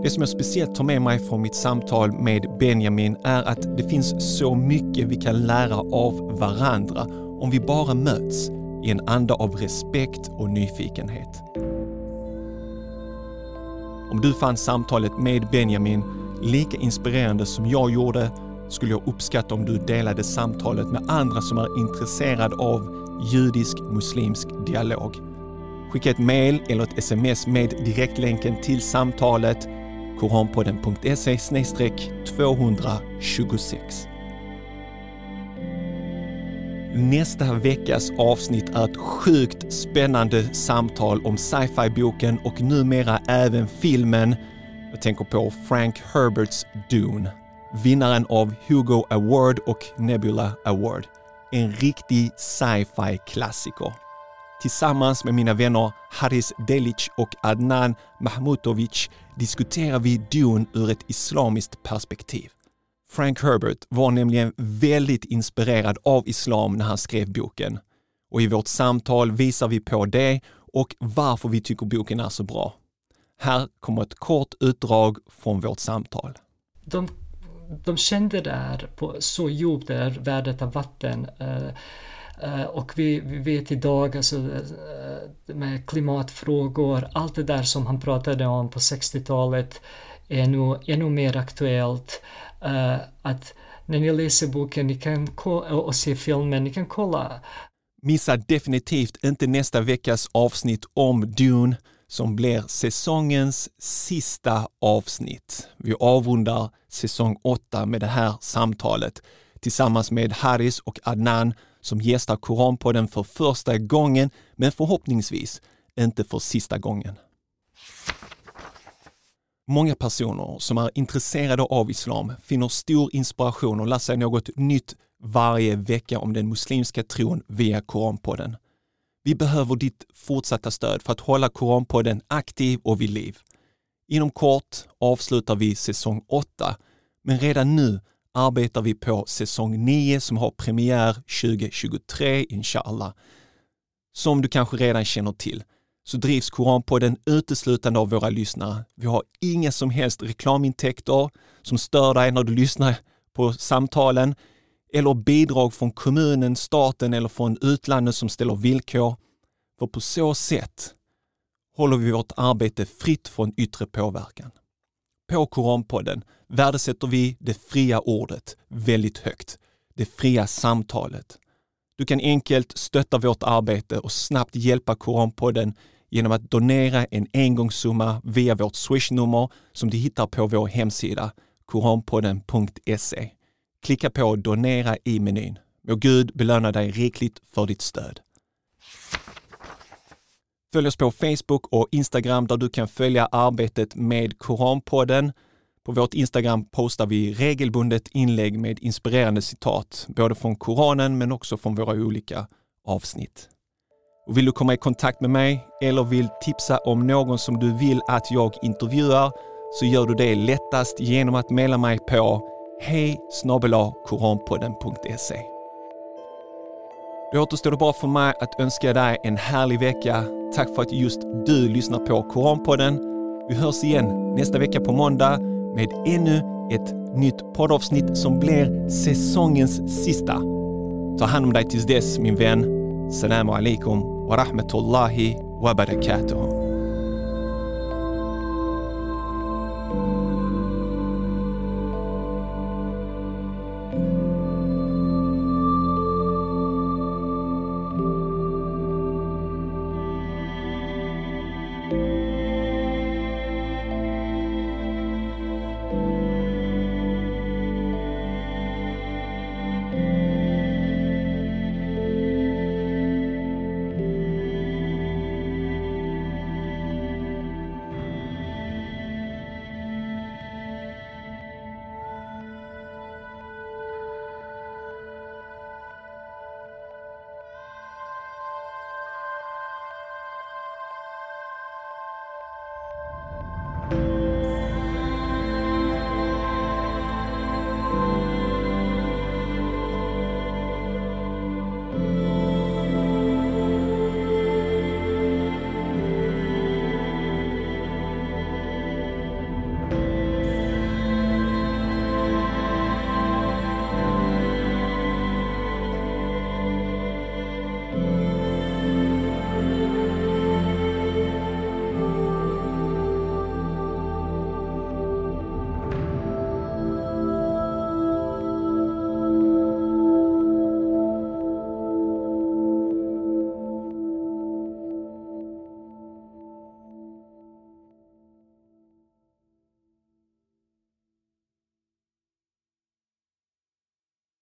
Det som jag speciellt tar med mig från mitt samtal med Benjamin är att det finns så mycket vi kan lära av varandra om vi bara möts i en anda av respekt och nyfikenhet. Om du fann samtalet med Benjamin lika inspirerande som jag gjorde skulle jag uppskatta om du delade samtalet med andra som är intresserade av judisk-muslimsk dialog. Skicka ett mail eller ett sms med direktlänken till samtalet koranpodden.se 226. Nästa veckas avsnitt är ett sjukt spännande samtal om sci-fi-boken och numera även filmen. Jag tänker på Frank Herberts Dune. Vinnaren av Hugo Award och Nebula Award. En riktig sci-fi klassiker. Tillsammans med mina vänner Haris Delic och Adnan Mahmutovic diskuterar vi Dune ur ett islamiskt perspektiv. Frank Herbert var nämligen väldigt inspirerad av islam när han skrev boken. Och i vårt samtal visar vi på det och varför vi tycker boken är så bra. Här kommer ett kort utdrag från vårt samtal.
De, de kände där på så djupt där värdet av vatten eh, eh, och vi, vi, vet idag alltså, eh, med klimatfrågor, allt det där som han pratade om på 60-talet är nu ännu mer aktuellt. Eh, att när ni läser boken ni kan och ser filmen, ni kan kolla.
Missa definitivt inte nästa veckas avsnitt om Dune som blir säsongens sista avsnitt. Vi avrundar säsong 8 med det här samtalet tillsammans med Haris och Adnan som gästar Koranpodden för första gången, men förhoppningsvis inte för sista gången. Många personer som är intresserade av islam finner stor inspiration och lär sig något nytt varje vecka om den muslimska tron via Koranpodden. Vi behöver ditt fortsatta stöd för att hålla Koranpodden aktiv och vid liv. Inom kort avslutar vi säsong 8, men redan nu arbetar vi på säsong 9 som har premiär 2023, inshallah. Som du kanske redan känner till så drivs Koranpodden uteslutande av våra lyssnare. Vi har inga som helst reklamintäkter som stör dig när du lyssnar på samtalen eller bidrag från kommunen, staten eller från utlandet som ställer villkor. För på så sätt håller vi vårt arbete fritt från yttre påverkan. På Koranpodden värdesätter vi det fria ordet väldigt högt. Det fria samtalet. Du kan enkelt stötta vårt arbete och snabbt hjälpa Koranpodden genom att donera en engångssumma via vårt swishnummer som du hittar på vår hemsida koranpodden.se. Klicka på donera i menyn. Må Gud belöna dig rikligt för ditt stöd. Följ oss på Facebook och Instagram där du kan följa arbetet med Koranpodden. På vårt Instagram postar vi regelbundet inlägg med inspirerande citat, både från Koranen men också från våra olika avsnitt. Och vill du komma i kontakt med mig eller vill tipsa om någon som du vill att jag intervjuar så gör du det lättast genom att mejla mig på hej koranpodden.se. Då återstår det bara för mig att önska dig en härlig vecka. Tack för att just du lyssnar på Koranpodden. Vi hörs igen nästa vecka på måndag med ännu ett nytt poddavsnitt som blir säsongens sista. Ta hand om dig tills dess min vän. Salam alaikum ورحمة الله وبركاته.